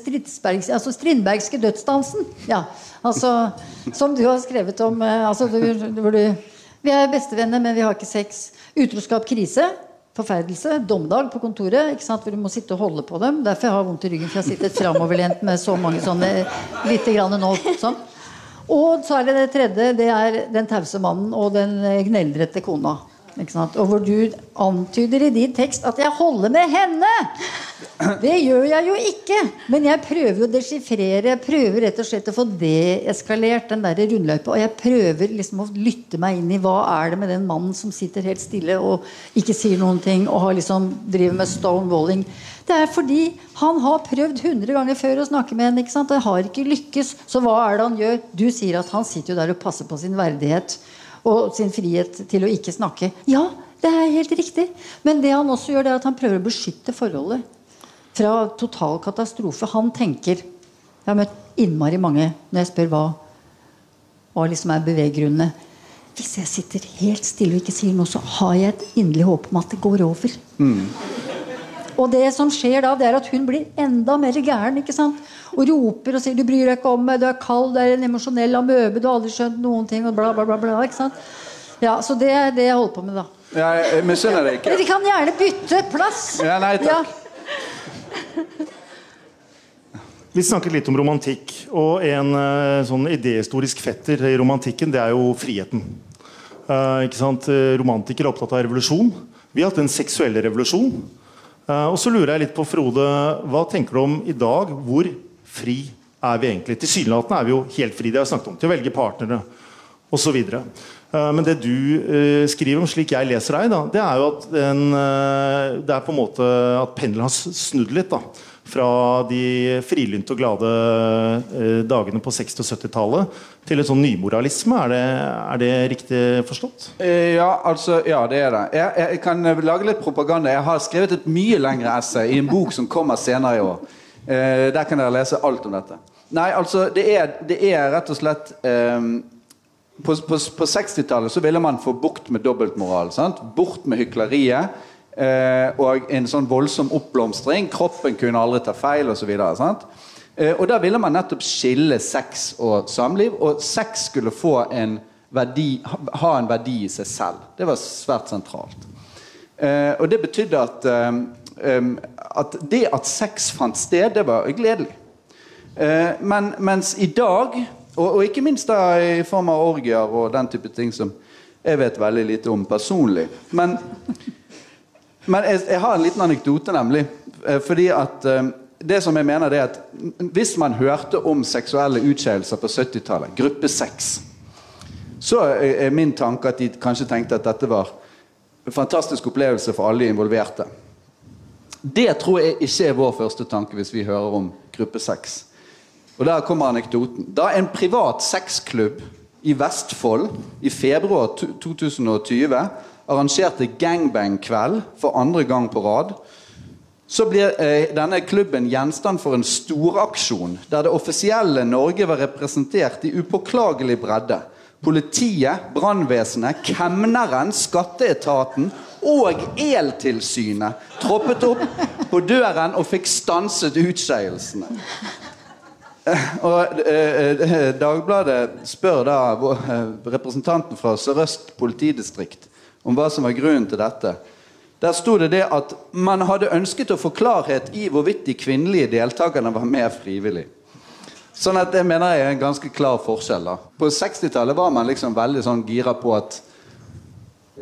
altså Strindbergske dødsdansen. Ja, altså, som du har skrevet om. eh, Altså, du, du, vi er bestevenner, men vi har ikke sex. Utroskap, krise. Forferdelse. Domdag på kontoret. Ikke sant? Hvor du må sitte og holde på dem. Derfor jeg har vondt i ryggen, for jeg har sittet framoverlent med så mange sånne lite grann nå. Sånn. Og så er det det tredje. Det er den tause mannen og den gneldrete kona. Og hvor du antyder i din tekst at 'jeg holder med henne'. Det gjør jeg jo ikke. Men jeg prøver å desifrere. Jeg prøver rett og slett å få deeskalert den der rundløypa. Og jeg prøver liksom å lytte meg inn i hva er det med den mannen som sitter helt stille og ikke sier noen ting og har liksom driver med stonewalling. Det er fordi han har prøvd 100 ganger før å snakke med henne. ikke sant? Det har ikke lykkes. Så hva er det han gjør? Du sier at han sitter jo der og passer på sin verdighet og sin frihet til å ikke snakke. Ja, det er helt riktig. Men det han også gjør, det er at han prøver å beskytte forholdet fra total katastrofe. Han tenker Jeg har møtt innmari mange når jeg spør hva, hva liksom er beveggrunnene. Hvis jeg sitter helt stille og ikke sier noe, så har jeg et inderlig håp om at det går over. Og det som skjer da, det er at hun blir enda mer gæren. ikke sant? Og roper og sier 'du bryr deg ikke om meg', 'du er kald', 'du er en emosjonell amøbe', 'du har aldri skjønt noen ting', og bla, bla, bla. bla ikke sant? Ja, Så det er det jeg holder på med, da. Ja, jeg misunner deg ikke. Dere kan gjerne bytte plass. Ja, nei, takk. Vi snakket litt om romantikk, og en eh, sånn idéhistorisk fetter i romantikken, det er jo friheten. Eh, ikke sant? Eh, Romantikere er opptatt av revolusjon. Vi har hatt en seksuell revolusjon. Eh, og så lurer jeg litt på, Frode, hva tenker du om i dag? Hvor fri er vi egentlig? Tilsynelatende er vi jo helt fri, det har jeg snakket om, til å velge partnere osv. Uh, men det du eh, skriver om, slik jeg leser deg, da, det er jo at en, eh, det er på en måte at pendelen har snudd litt. da fra de frilynte og glade eh, dagene på 60- og 70-tallet til en sånn nymoralisme. Er det, er det riktig forstått? Eh, Ja, altså, ja, det er det. Jeg, jeg kan lage litt propaganda. Jeg har skrevet et mye lengre essay i en bok som kommer senere i år. Eh, der kan dere lese alt om dette. Nei, altså, det er, det er rett og slett eh, På, på, på 60-tallet så ville man få bukt med dobbeltmoral. Sant? Bort med hykleriet. Eh, og en sånn voldsom oppblomstring. Kroppen kunne aldri ta feil osv. Eh, og da ville man nettopp skille sex og samliv. Og sex skulle få en verdi, ha, en verdi i seg selv. Det var svært sentralt. Eh, og det betydde at, eh, at det at sex fant sted, det var gledelig. Eh, men mens i dag, og, og ikke minst da i form av orgier og den type ting som jeg vet veldig lite om personlig Men, men jeg, jeg har en liten anekdote, nemlig. Eh, fordi at eh, det som jeg mener det er at Hvis man hørte om seksuelle utskeielser på 70-tallet, gruppe 6, så er min tanke at de kanskje tenkte at dette var en fantastisk opplevelse for alle involverte. Det tror jeg ikke er vår første tanke hvis vi hører om gruppe 6. Og der kommer anekdoten. Da en privat sexklubb i Vestfold i februar 2020 arrangerte gangbang-kveld for andre gang på rad, så blir eh, denne klubben gjenstand for en storaksjon der det offisielle Norge var representert i upåklagelig bredde. Politiet, brannvesenet, kemneren, skatteetaten og Eltilsynet troppet opp på døren og fikk stanset utskeielsene. Og eh, eh, Dagbladet spør da eh, representanten fra Sør-Øst politidistrikt om hva som var grunnen til dette. Der sto det det at man hadde ønsket å få klarhet i hvorvidt de kvinnelige deltakerne var med frivillig. Sånn at det mener jeg er en ganske klar forskjell. da. På 60-tallet var man liksom veldig sånn gira på at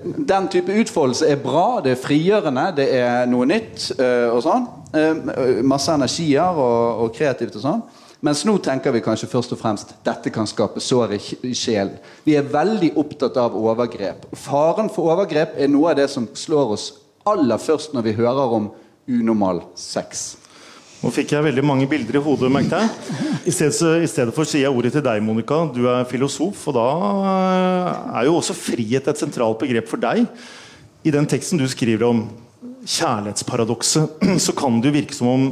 den type utfoldelse er bra, det er frigjørende, det er noe nytt eh, og sånn. Eh, masse energier og, og kreativt og sånn. Mens nå tenker vi kanskje først og fremst dette kan skape sår i sj- sjelen. Vi er veldig opptatt av overgrep. Faren for overgrep er noe av det som slår oss aller først når vi hører om unormal sex. Nå fikk jeg veldig mange bilder i hodet, merkte jeg. I stedet, I stedet for sier jeg ordet til deg, Monica. Du er filosof, og da eh, er jo også frihet et sentralt begrep for deg. I den teksten du skriver om kjærlighetsparadokset, så kan det jo virke som om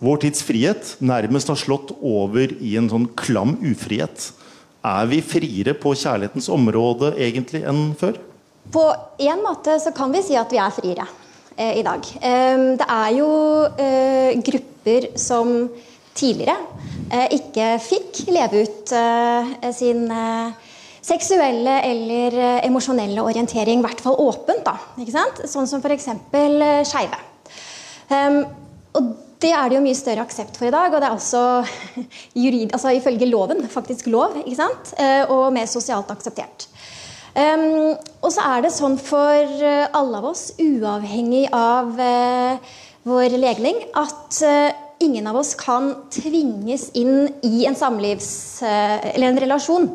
vår tids frihet nærmest har slått over i en sånn klam ufrihet. Er vi friere på kjærlighetens område egentlig enn før? På en måte så kan vi si at vi er friere eh, i dag. Eh, det er jo eh, grupper som tidligere eh, ikke fikk leve ut eh, sin eh, seksuelle eller emosjonelle orientering, i hvert fall åpent. da, ikke sant? Sånn som f.eks. Skeive. Um, og det er det jo mye større aksept for i dag, og det er også jurid, altså ifølge loven faktisk lov. ikke sant? Uh, og mer sosialt akseptert. Um, og så er det sånn for uh, alle av oss, uavhengig av uh, vår legning, at ingen av oss kan tvinges inn i en samlivs... eller en relasjon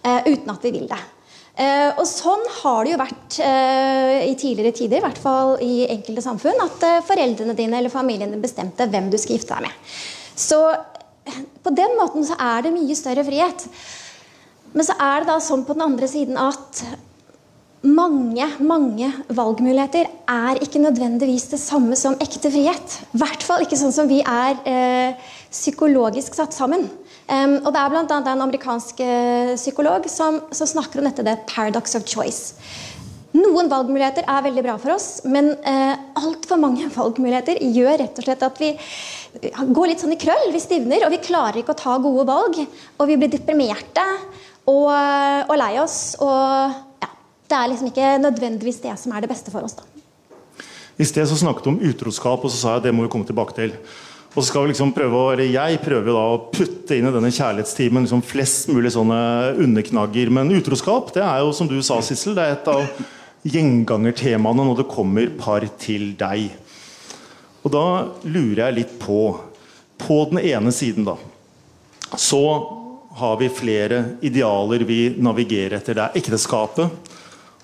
uten at vi vil det. Uh, og sånn har det jo vært eh, i tidligere tider, i hvert fall i enkelte samfunn, at eh, foreldrene dine eller familien din bestemte hvem du skal gifte deg med. Så på den måten så er det mye større frihet. Men så er det da sånn på den andre siden at mange, mange valgmuligheter er ikke nødvendigvis det samme som ekte frihet. I hvert fall ikke sånn som vi er psykologisk satt sammen. Um, og Det er bl.a. en amerikansk uh, psykolog som, som, snakker om dette det paradox of choice. Noen valgmuligheter er veldig bra for oss, men uh, altfor mange valgmuligheter gjør rett og slett at vi går litt sånn i krøll. Vi stivner, og vi klarer ikke å ta gode valg. Og vi blir deprimerte og, uh, og lei oss. Og ja, det er liksom ikke nødvendigvis det som er det beste for oss. da. I sted så snakket du om utroskap, og så sa jeg at det må vi komme tilbake til. Og så skal vi liksom prøve å, eller Jeg prøver da å putte inn i denne kjærlighetstimen liksom flest mulig sånne underknagger. Men utroskap det er jo som du sa, Sissel, det er et av gjengangertemaene når det kommer par til deg. Og da lurer jeg litt på På den ene siden, da, så har vi flere idealer vi navigerer etter. Det er ekteskapet.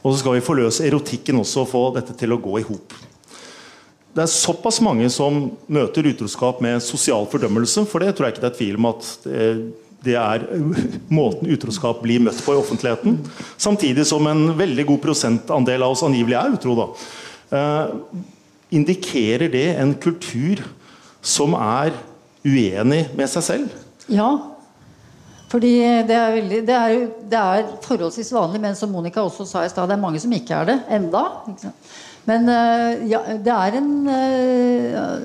Og så skal vi forløse erotikken også og få dette til å gå i hop det er såpass mange som møter utroskap med sosial fordømmelse, for det tror jeg ikke det er tvil om at det er måten utroskap blir møtt på i offentligheten. Samtidig som en veldig god prosentandel av oss angivelig er utro. Da. Eh, indikerer det en kultur som er uenig med seg selv? Ja. Fordi det er, veldig, det er, det er forholdsvis vanlig, men som Monica også sa i stad, det er mange som ikke er det enda. Ikke sant? Men uh, ja, det er en uh,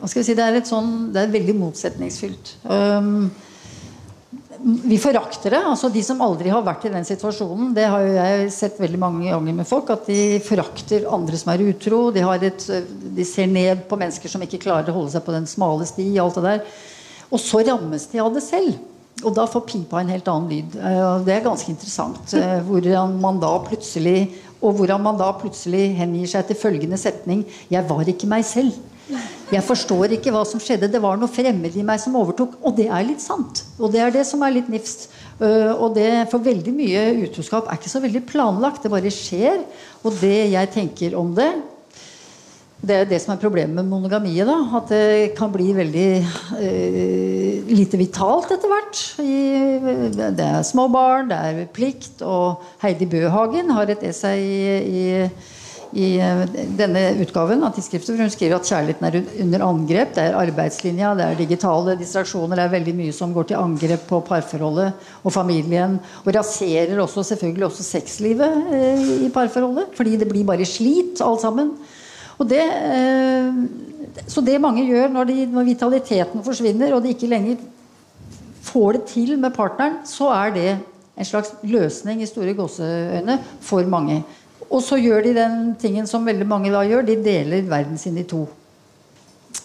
Hva skal vi si Det er et sånn Det er veldig motsetningsfylt. Um, vi forakter det. altså De som aldri har vært i den situasjonen, det har jo jeg sett veldig mange ganger med folk, at de forakter andre som er utro. De, et, de ser ned på mennesker som ikke klarer å holde seg på den smale sti. alt det der. Og så rammes de av det selv. Og da får pipa en helt annen lyd. Det er ganske interessant. Hvordan man da plutselig og hvordan man da plutselig hengir seg til følgende setning Jeg var ikke meg selv. Jeg forstår ikke hva som skjedde. Det var noe fremmed i meg som overtok. Og det er litt sant. Og det er det som er litt nifst. Uh, og det, For veldig mye utroskap er ikke så veldig planlagt. Det bare skjer. Og det jeg tenker om det, det er det som er problemet med monogamiet. da, At det kan bli veldig eh, lite vitalt etter hvert. det er små barn, det er plikt. Og Heidi Bøhagen har et essay i, i, i denne utgaven av tidsskriftet hvor hun skriver at kjærligheten er under angrep. Det er arbeidslinja, det er digitale distraksjoner. Det er veldig mye som går til angrep på parforholdet og familien. Og raserer også selvfølgelig også sexlivet eh, i parforholdet. Fordi det blir bare slit alt sammen. Og det, eh, så det mange gjør når, de, når, vitaliteten forsvinner, og de ikke lenger får det til med partneren, så er det en slags løsning i store gåseøyne for mange. Og så gjør de den tingen som veldig mange da gjør, de deler verden sin i to.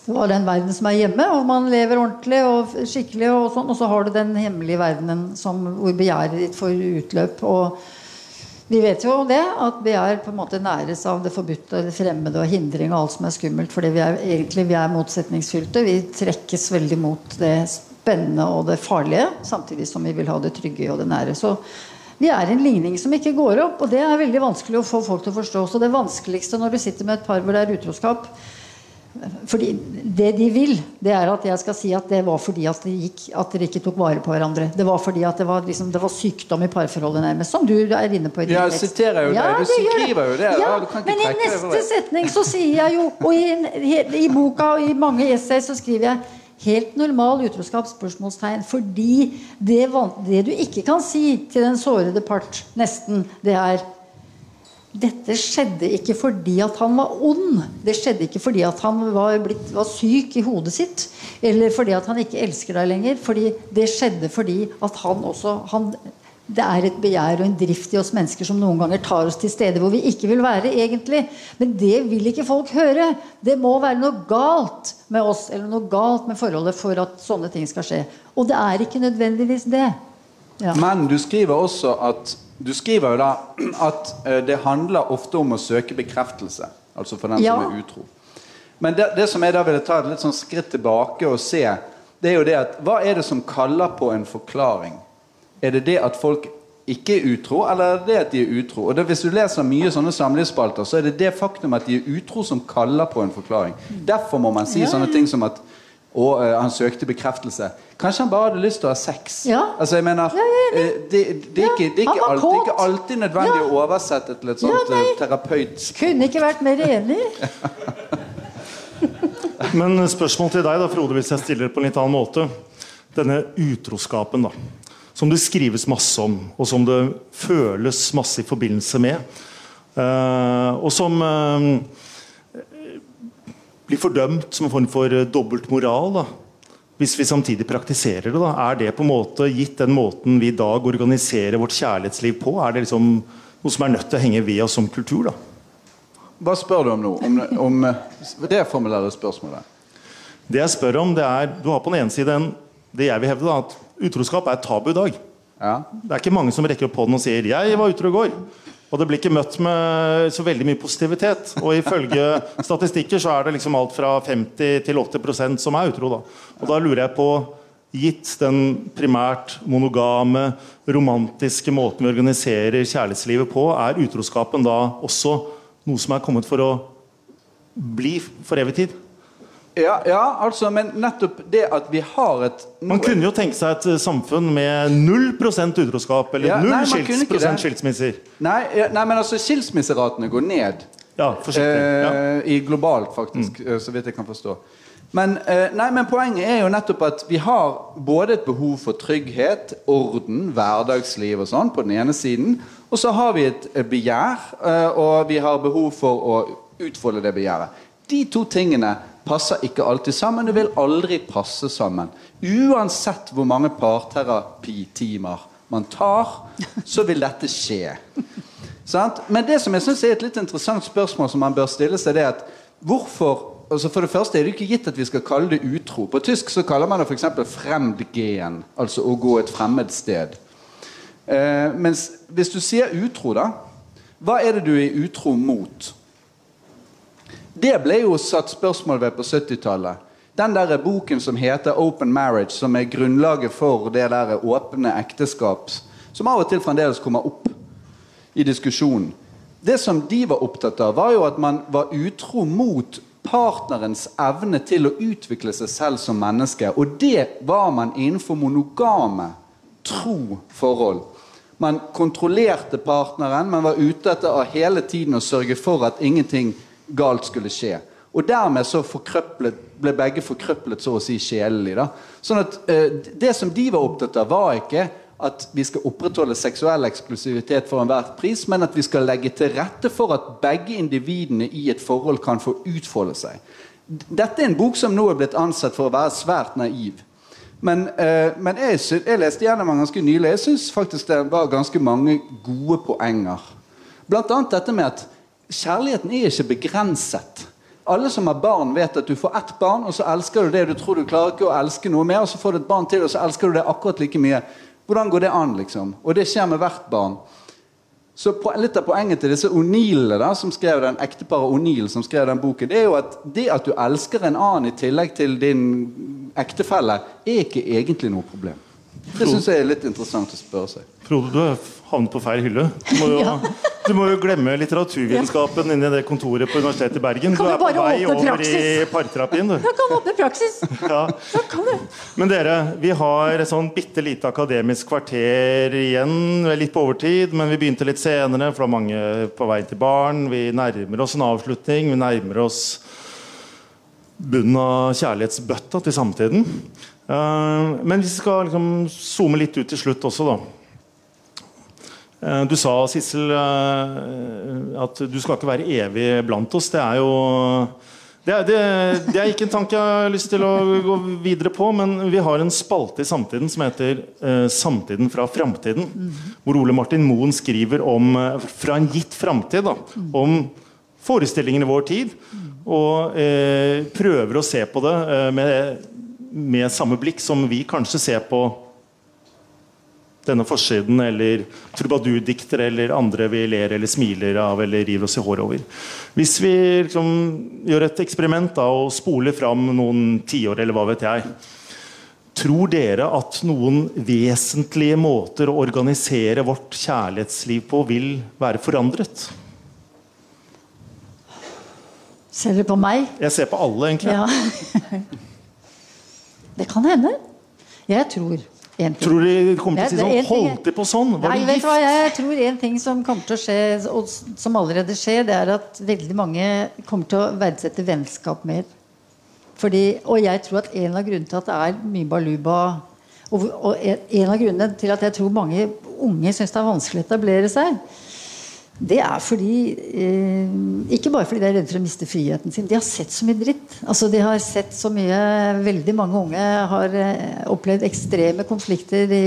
Du har den verden som er hjemme, og man lever ordentlig og skikkelig, og sånn, og så har du den hemmelige verdenen som, hvor begjæret ditt får utløp. og vi vet jo det, at begjær på en måte næres av det forbudte, det fremmede og hindring og alt som er skummelt. Fordi vi er, egentlig, vi er motsetningsfylte. Vi trekkes veldig mot det spennende og det farlige. Samtidig som vi vil ha det trygge og det nære. Så vi er en ligning som ikke går opp, og det er veldig vanskelig å få folk til å forstå. Så det vanskeligste når du sitter med et par hvor det er utroskap, fordi Det de vil, det er at jeg skal si at det var fordi at, dere de ikke tok vare på hverandre. Det var fordi at det var, liksom, det var sykdom i parforholdet, nærmest. Som du er inne på i din Ja, jeg siterer jo deg. Du skriver jo det. Ja, Ja, du kan ikke men i neste setning så sier jeg jo, og i, i boka og i mange essay så skriver jeg Helt normal utroskap? spørsmålstegn, Fordi det, det du ikke kan si til den sårede part, nesten, det er dette skjedde ikke fordi at han var ond. Det skjedde ikke fordi at han var, blitt, var syk i hodet sitt. Eller fordi at han ikke elsker deg lenger. Fordi det skjedde fordi at han også han, Det er et begjær og en drift i oss mennesker som noen ganger tar oss til steder hvor vi ikke vil være egentlig. Men det vil ikke folk høre. Det må være noe galt med oss eller noe galt med forholdet for at sånne ting skal skje. Og det er ikke nødvendigvis det. Ja. Men du skriver også at Du skriver jo da at eh, det handler ofte om å søke bekreftelse. Altså for den Ja. som er utro. Men det, det som jeg da ville ta et litt sånn skritt tilbake og se, det er jo det at hva er det som kaller på en forklaring? Er det det at folk ikke er utro, eller er det det at de er utro? Og det, Hvis du leser mye sånne samlivsspalter, så er det det faktum at de er utro, som kaller på en forklaring. Derfor må man si Ja, sånne ting som at å, uh, han søkte bekreftelse. Kanskje han bare hadde lyst til å ha sex? Ja. Altså, jeg mener, Ja, er eh, det, det, er ikke, det, er ikke alltid, det er ikke alltid nødvendig Ja. å oversette til et Ja, sånt nei. eh, terapeutisk Kunne ikke vært mer enig. Men spørsmål til deg, da, Frode, hvis jeg stiller på en litt annen måte. Denne utroskapen, da. Som det skrives masse om, og som det føles masse i forbindelse med. Uh, og som eh, blir fordømt som en form for eh, dobbeltmoral. Hvis vi samtidig praktiserer det, da, er det på en måte gitt den måten vi i dag organiserer vårt kjærlighetsliv på? Er det liksom noe som er nødt til å henge ved oss som kultur? da? Hva spør du om nå? Om, om eh, Reformulere spørsmålet. Det jeg spør om, det er Du har på den ene siden det jeg vil hevde, da, at utroskap er tabu i dag. Ja. Det er ikke mange som rekker opp hånden og sier 'jeg var utro i går'. Og det blir ikke møtt med så veldig mye positivitet. Og ifølge statistikker så er det liksom alt fra 50 til 80% som er utro. Da. Og da lurer jeg på, gitt den primært monogame, romantiske måten vi organiserer kjærlighetslivet på, er utroskapen da også noe som er kommet for å bli for evig tid? Ja, ja, altså, men nettopp det at vi har et Man kunne jo tenke seg et eh, samfunn med 0% utroskap, eller Ja, null skils, prosent skilsmisser. Nei, ja, nei, men altså skilsmisseratene går ned. Ja, forsiktig. Eh, I globalt, faktisk, mm. så vidt jeg kan forstå. Men, eh, nei, men poenget er jo nettopp at vi har både et behov for trygghet, orden, hverdagsliv og sånn på den ene siden, og så har vi et eh, begjær, eh, og vi har behov for å utfolde det begjæret. De to tingene passer ikke alltid sammen. Det vil aldri passe sammen. Uansett hvor mange parterapitimer man tar, så vil dette skje. Men det som jeg synes er et litt interessant spørsmål som man bør stille seg, det er at hvorfor altså For det første er det ikke gitt at vi skal kalle det utro. På tysk så kaller man det f.eks. fremdgen, altså å gå et fremmed sted. Eh, mens hvis du sier utro, da Hva er det du er utro mot? Det ble jo satt spørsmål ved på 70-tallet. Den der boken som heter 'Open Marriage', som er grunnlaget for det der åpne ekteskap, som av og til fremdeles kommer opp i diskusjonen. Det som de var opptatt av, var jo at man var utro mot partnerens evne til å utvikle seg selv som menneske. Og det var man innenfor monogame, tro forhold. Man kontrollerte partneren, man var ute etter hele tiden å sørge for at ingenting galt skulle skje. Og dermed så ble begge forkrøplet så å si sjelelig. Sånn at eh, Det som de var opptatt av, var ikke at vi skal opprettholde seksuell eksklusivitet for enhver pris, men at vi skal legge til rette for at begge individene i et forhold kan få utfolde seg. Dette er en bok som nå er blitt ansett for å være svært naiv. Men, eh, men jeg, jeg leste gjennom den ganske nylig. Jeg syns faktisk det var ganske mange gode poenger. Blant annet dette med at kjærligheten er ikke begrenset. Alle som har barn, vet at du får ett barn, og så elsker du det. Du tror du klarer ikke å elske noe mer, og så får du et barn til, og så elsker du det akkurat like mye. Hvordan går det an, liksom? Og det skjer med hvert barn. Så Litt av poenget til disse O'Neill-ene som skrev den ekteparet O'Neill som skrev den boken, det er jo at det at du elsker en annen i tillegg til din ektefelle, er ikke egentlig noe problem. Det syns jeg er litt interessant å spørre seg. Frode, du har havnet på feil hylle. Du må jo Ja. Du må jo glemme litteraturvitenskapen inni det kontoret på Universitetet i Bergen. Kan du er på bare vei åpne over i parterapien, du. Da kan åpne praksis. Ja. Da kan du. Men dere, vi har et sånn bitte lite akademisk kvarter igjen. Vi er litt på overtid, men vi begynte litt senere, for det er mange på vei til barn. Vi nærmer oss en avslutning. Vi nærmer oss bunnen av kjærlighetsbøtta til samtiden. Eh, men vi skal liksom zoome litt ut til slutt også, da. Eh, Du sa, Sissel, eh, at du skal ikke være evig blant oss. Det er jo det er, det, det er ikke en tanke jeg har lyst til å gå videre på, men vi har en spalte i Samtiden som heter uh, 'Samtiden fra framtiden'. Hvor Ole Martin Moen skriver om uh, fra en gitt framtid. Om forestillingen i vår tid. Og uh, prøver å se på det med, med samme blikk som vi kanskje ser på denne forsiden, eller trubadurdiktere eller andre vi ler eller smiler av eller river oss i håret over. Hvis vi liksom gjør et eksperiment da, og spoler fram noen tiår, eller hva vet jeg Tror dere at noen vesentlige måter å organisere vårt kjærlighetsliv på vil være forandret? Ser du på meg? Jeg ser på alle, egentlig. Ja. Det kan hende. Jeg tror en ting. Tror de kommer til å si det sånn Holdt de på sånn? Var Nei, gift? hva, jeg tror en ting som kommer til å skje, og som allerede skjer, det er at veldig mange kommer til å verdsette vennskap mer. Fordi, og jeg tror at en av grunnene til at det er mye baluba og, og en av grunnene til at jeg tror mange unge syns det er vanskelig å etablere seg, det er fordi eh, Ikke bare fordi de er redde for å miste friheten sin. De har sett så mye dritt. Altså De har sett så mye Veldig mange unge har eh, opplevd ekstreme konflikter i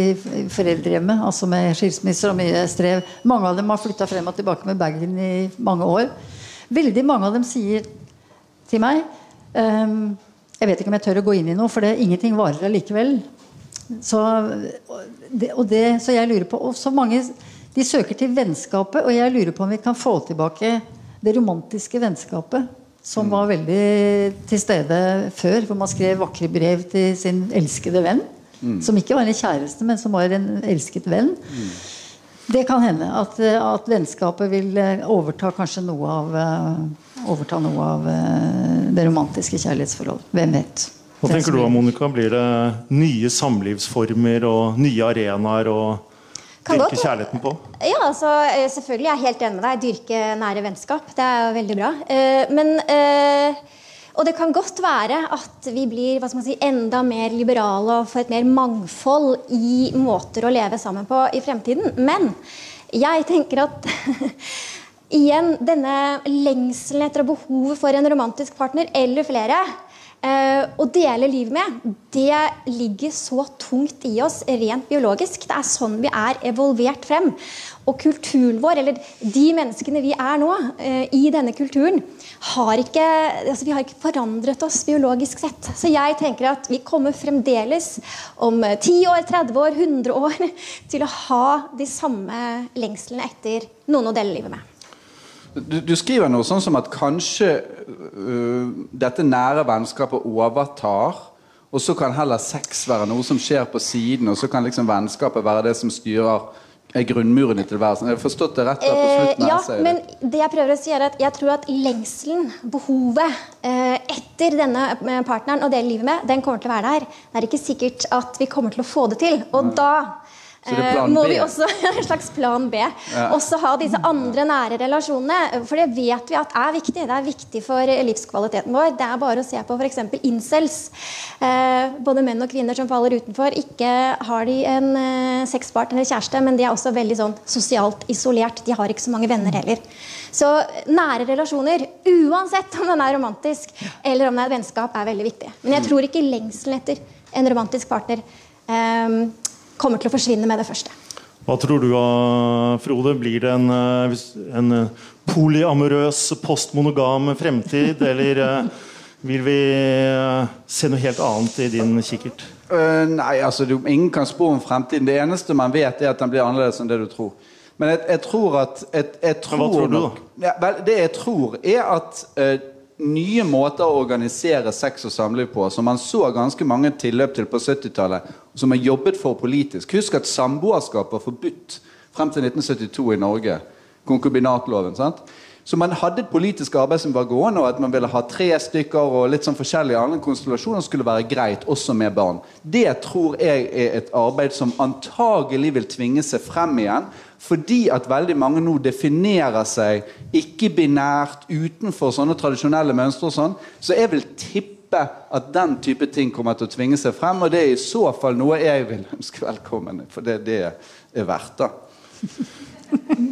foreldrehjemmet. Altså med skilsmisser og mye strev. Mange av dem har flytta frem og tilbake med bagen i mange år. Veldig mange av dem sier til meg ehm, Jeg vet ikke om jeg tør å gå inn i noe, for det, ingenting varer allikevel. Så, og det, så jeg lurer på og så mange De søker til vennskapet, og jeg lurer på om vi kan få tilbake det romantiske vennskapet som var veldig til stede før, hvor man skrev vakre brev til sin elskede venn. Som ikke var en kjæreste, men som var en elsket venn. Det kan hende at, at vennskapet vil eh, overta kanskje noe av eh, Overta noe av eh, det romantiske kjærlighetsforholdet. Hvem vet? Hva tenker du, Monica? Blir det nye samlivsformer og nye arenaer å Kan dyrke godt. kjærligheten på? Ja, altså, eh, selvfølgelig. Jeg er helt enig med deg. Dyrke nære vennskap. Det er jo veldig bra. Eh, Men eh, Og det kan godt være at vi blir si, enda mer liberale og får et mer mangfold i måter å leve sammen på i fremtiden. Men jeg tenker at igjen, denne lengselen etter og behovet for en romantisk partner eller flere å dele livet med, det ligger så tungt i oss rent biologisk. Det er sånn vi er evolvert frem. Og kulturen vår, eller de menneskene vi er nå, eh, i denne kulturen, har ikke, altså vi har ikke forandret oss biologisk sett. Så jeg tenker at vi kommer fremdeles om eh, 10 år, 30 år, 100 år til å ha de samme lengslene etter noen å dele livet med. Du, du skriver noe sånn som at kanskje uh, dette nære vennskapet overtar, og så kan heller sex være noe som skjer på siden, og så kan liksom vennskapet være det som styrer er grunnmuren i tilværelsen. Jeg har forstått det rett på Eh, slutten? ja, jeg men det jeg prøver å si er at jeg tror at lengselen, behovet, eh, etter denne eh, partneren å dele livet med, den kommer til å være der. Det er ikke sikkert at vi kommer til å få det til. Og da må vi også ha en slags plan B. Også ha disse andre nære relasjonene. For det vet vi at er viktig. Det er viktig for livskvaliteten vår. Det er bare å se på f.eks. incels. Eh, både menn og kvinner som faller utenfor. Ikke har de en eh, sexpartner eller kjæreste, men de er også veldig sånn sosialt isolert. De har ikke så mange venner heller. Så nære relasjoner, uansett om den er romantisk eller om det er et vennskap, er veldig viktig. Men jeg tror ikke lengselen etter en romantisk partner eh, kommer til å forsvinne med det første. Hva tror du, ah, Frode? Blir det en, eh, en eh, polyamorøs, postmonogam fremtid, eller eh, vil vi eh, se noe helt annet i din kikkert? Nei, altså du, Ingen kan spå om fremtiden. Det eneste man vet, er at den blir annerledes enn det du tror. Men jeg, jeg tror at jeg, jeg tror hva tror du, da? Ja, vel, det jeg tror, er at øh, nye måter å organisere sex og samliv på, som man så ganske mange tilløp til på 70-tallet, og som er jobbet for politisk Husk at samboerskap var forbudt frem til 1972 i Norge. konkubinatloven. sant? Så man hadde et politisk arbeid som var gående, og at man ville ha tre stykker og litt sånn forskjellige andre konstellasjoner skulle være greit, også med barn. Det tror jeg er et arbeid som antagelig vil tvinge seg frem igjen. Fordi at veldig mange nå definerer seg ikke-binært utenfor sånne tradisjonelle mønstre. og sånn, Så jeg vil tippe at den type ting kommer til å tvinge seg frem. Og det er i så fall noe jeg vil ønske velkommen, for det, det er verdt det.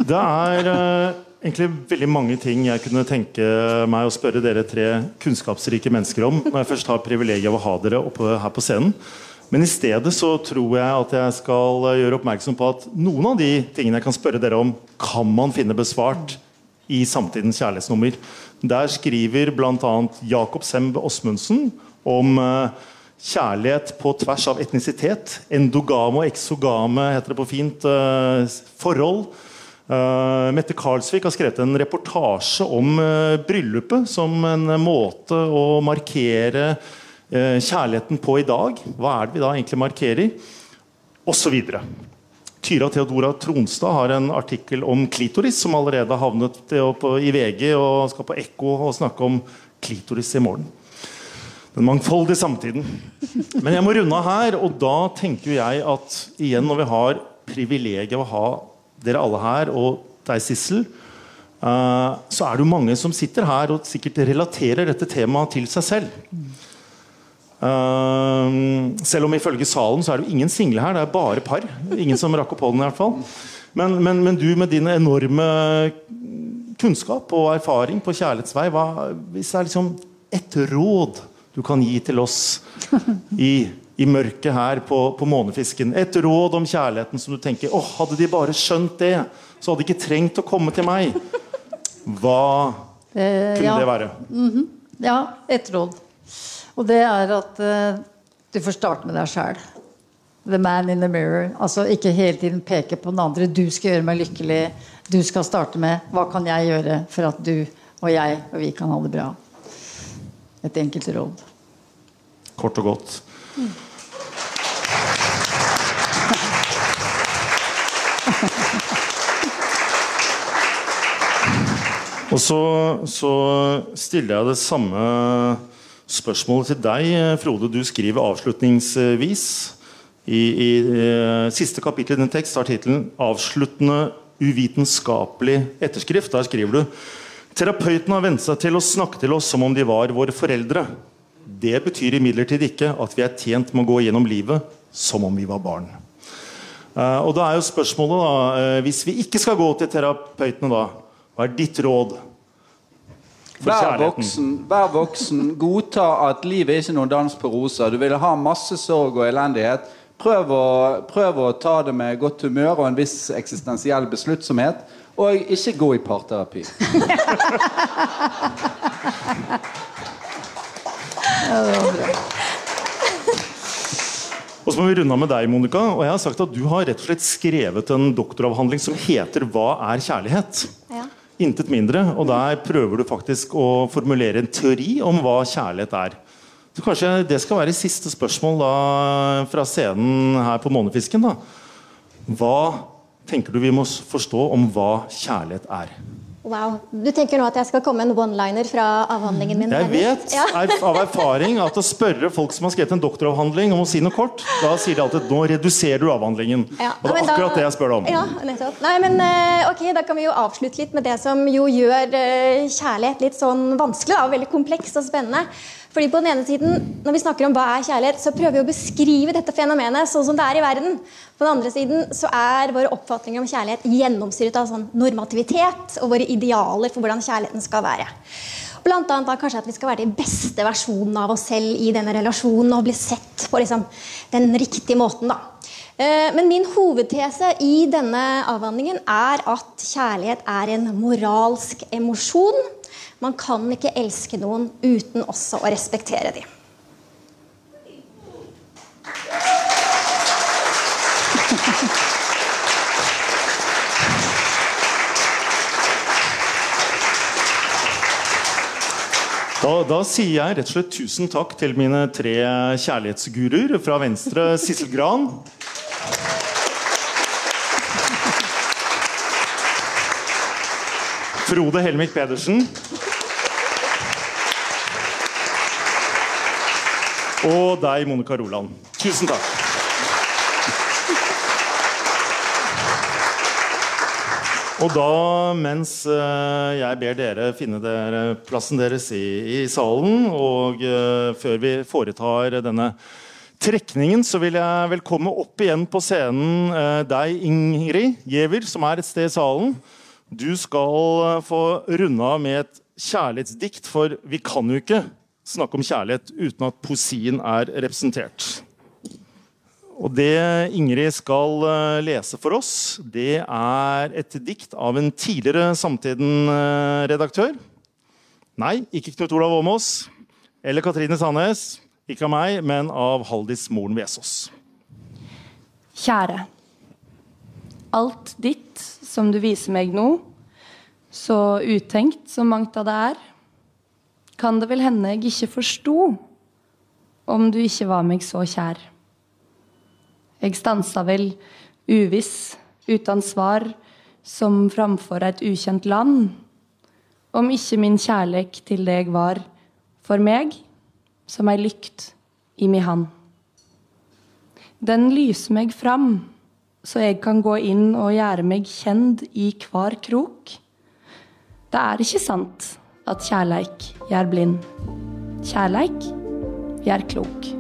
Det er uh, egentlig veldig mange ting jeg kunne tenke meg å spørre dere tre kunnskapsrike mennesker om når jeg først har privilegiet av å ha dere oppe her på scenen. Men i stedet så tror jeg at jeg skal gjøre oppmerksom på at noen av de tingene jeg kan spørre dere om, kan man finne besvart i samtidens kjærlighetsnummer. Der skriver bl.a. Jakob Semb Osmundsen om uh, kjærlighet på tvers av etnisitet. Endogame og exogame heter det på fint. Uh, forhold. Uh, Mette Karlsvik har skrevet en reportasje om uh, bryllupet som en måte å markere uh, kjærligheten på i dag. Hva er det vi da egentlig markerer? Videre. Tyra Theodora Tronstad har en artikkel om klitoris som allerede har havnet i VG og skal på Ekko og snakke om klitoris i morgen. Den mangfoldige samtiden. Men jeg må runde av her, og da tenker jeg at igjen når vi har privilegiet å ha dere alle her, og deg, Sissel, uh, så er det jo mange som sitter her og sikkert relaterer dette temaet til seg selv. Uh, selv om ifølge salen så er det jo ingen single her, det er bare par. Ingen som rakk opp hånden i hvert fall. Men, men, men, du med din enorme kunnskap og erfaring på kjærlighetsvei, hva, hvis det er liksom et råd du kan gi til oss i i mørket her på, på, månefisken. Et råd om kjærligheten som du tenker åh, hadde de bare skjønt det, så hadde de ikke trengt å komme til meg. Hva eh, kunne ja. det være? Mm -hmm. Ja, et råd. Og det er at uh, du får starte med deg sjæl. The man in the mirror. Altså Ikke hele tiden peke på den andre. Du skal gjøre meg lykkelig. Du skal starte med hva kan jeg gjøre for at du og jeg og vi kan ha det bra. Et enkelt råd. Kort og godt. Mm. Og så, så, stiller jeg det samme spørsmålet til deg, Frode. Du skriver avslutningsvis i, i, i eh, siste kapittel i din tekst har tittelen 'Avsluttende uvitenskapelig etterskrift'. Der skriver du Terapeuten har vent seg til å snakke til oss som om de var våre foreldre. Det betyr imidlertid ikke at vi er tjent med å gå gjennom livet som om vi var barn. Uh, og da er jo spørsmålet da, uh, Hvis vi ikke skal gå til terapeutene, da, hva er ditt råd? Vær voksen, vær voksen. Godta at livet er ikke noen dans på roser. Du vil ha masse sorg og elendighet. Prøv å, prøv å ta det med godt humør og en viss eksistensiell besluttsomhet. Og ikke gå i parterapi. Og så må vi runde av med deg, Monica. Og jeg har sagt at Du har rett og slett skrevet en doktoravhandling som heter 'Hva er kjærlighet?' Ja. Intet mindre. Og der prøver du faktisk å formulere en teori om hva kjærlighet er. Så Kanskje det skal være siste spørsmål da, fra scenen her på Månefisken. da. Hva tenker du vi må forstå om hva kjærlighet er? Wow. Du tenker nå at jeg skal komme en one-liner fra avhandlingen min? Jeg vet ja. av erfaring at å spørre folk som har skrevet en doktoravhandling om å si noe kort, da sier de alltid nå reduserer du avhandlingen. Ja. Og det er akkurat da, det jeg spør deg om. Ja, nettopp. Nei, men eh, ok, Da kan vi jo avslutte litt med det som jo gjør eh, kjærlighet litt sånn vanskelig. Og veldig kompleks og spennende. Fordi på den ene siden, Når vi snakker om hva er kjærlighet, så prøver vi å beskrive dette fenomenet sånn som det er i verden. På den andre siden så er våre oppfatninger om kjærlighet gjennomsyret av sånn normativitet og våre idealer for hvordan kjærligheten skal være. Blant annet da kanskje at vi skal være de beste versjonene av oss selv i denne relasjonen og bli sett på liksom, den riktige måten. da. Eh, men min hovedtese i denne avhandlingen er at kjærlighet er en moralsk emosjon man kan ikke elske noen uten også å respektere dem. Da, da, sier jeg rett og slett tusen takk til mine tre kjærlighetsguruer. Fra venstre Sissel Gran. Frode Helmik Pedersen. Og deg, Monica Roland. Tusen takk. Og da, mens eh, jeg ber dere finne dere plassen deres i, i salen, og eh, før vi foretar denne trekningen, så vil jeg velkomme opp igjen på scenen eh, deg, Ingrid Giæver, som er et sted i salen. Du skal få runde av med et kjærlighetsdikt, for vi kan jo ikke snakke om kjærlighet uten at poesien er representert. Og det Ingrid skal eh, lese for oss, det er et dikt av en tidligere Samtiden-redaktør. Nei, ikke Knut Olav Åmås eller Katrine Sandnes. Ikke av meg, men av Haldis Moren Vesaas. Kjære. Alt ditt som du viser meg nå, så utenkt som mangt av det er, kan det vel hende jeg ikke forsto om du ikke var meg så kjær. Jeg stansa vel uviss, uten svar, som framfor et ukjent land. Om ikke min kjærleik til deg var, for meg, som ei lykt i mi hand. Den lyser meg fram, så jeg kan gå inn og gjøre meg kjent i hver krok. Det er ikke sant at kjærleik gjør blind. Kjærleik gjør klok.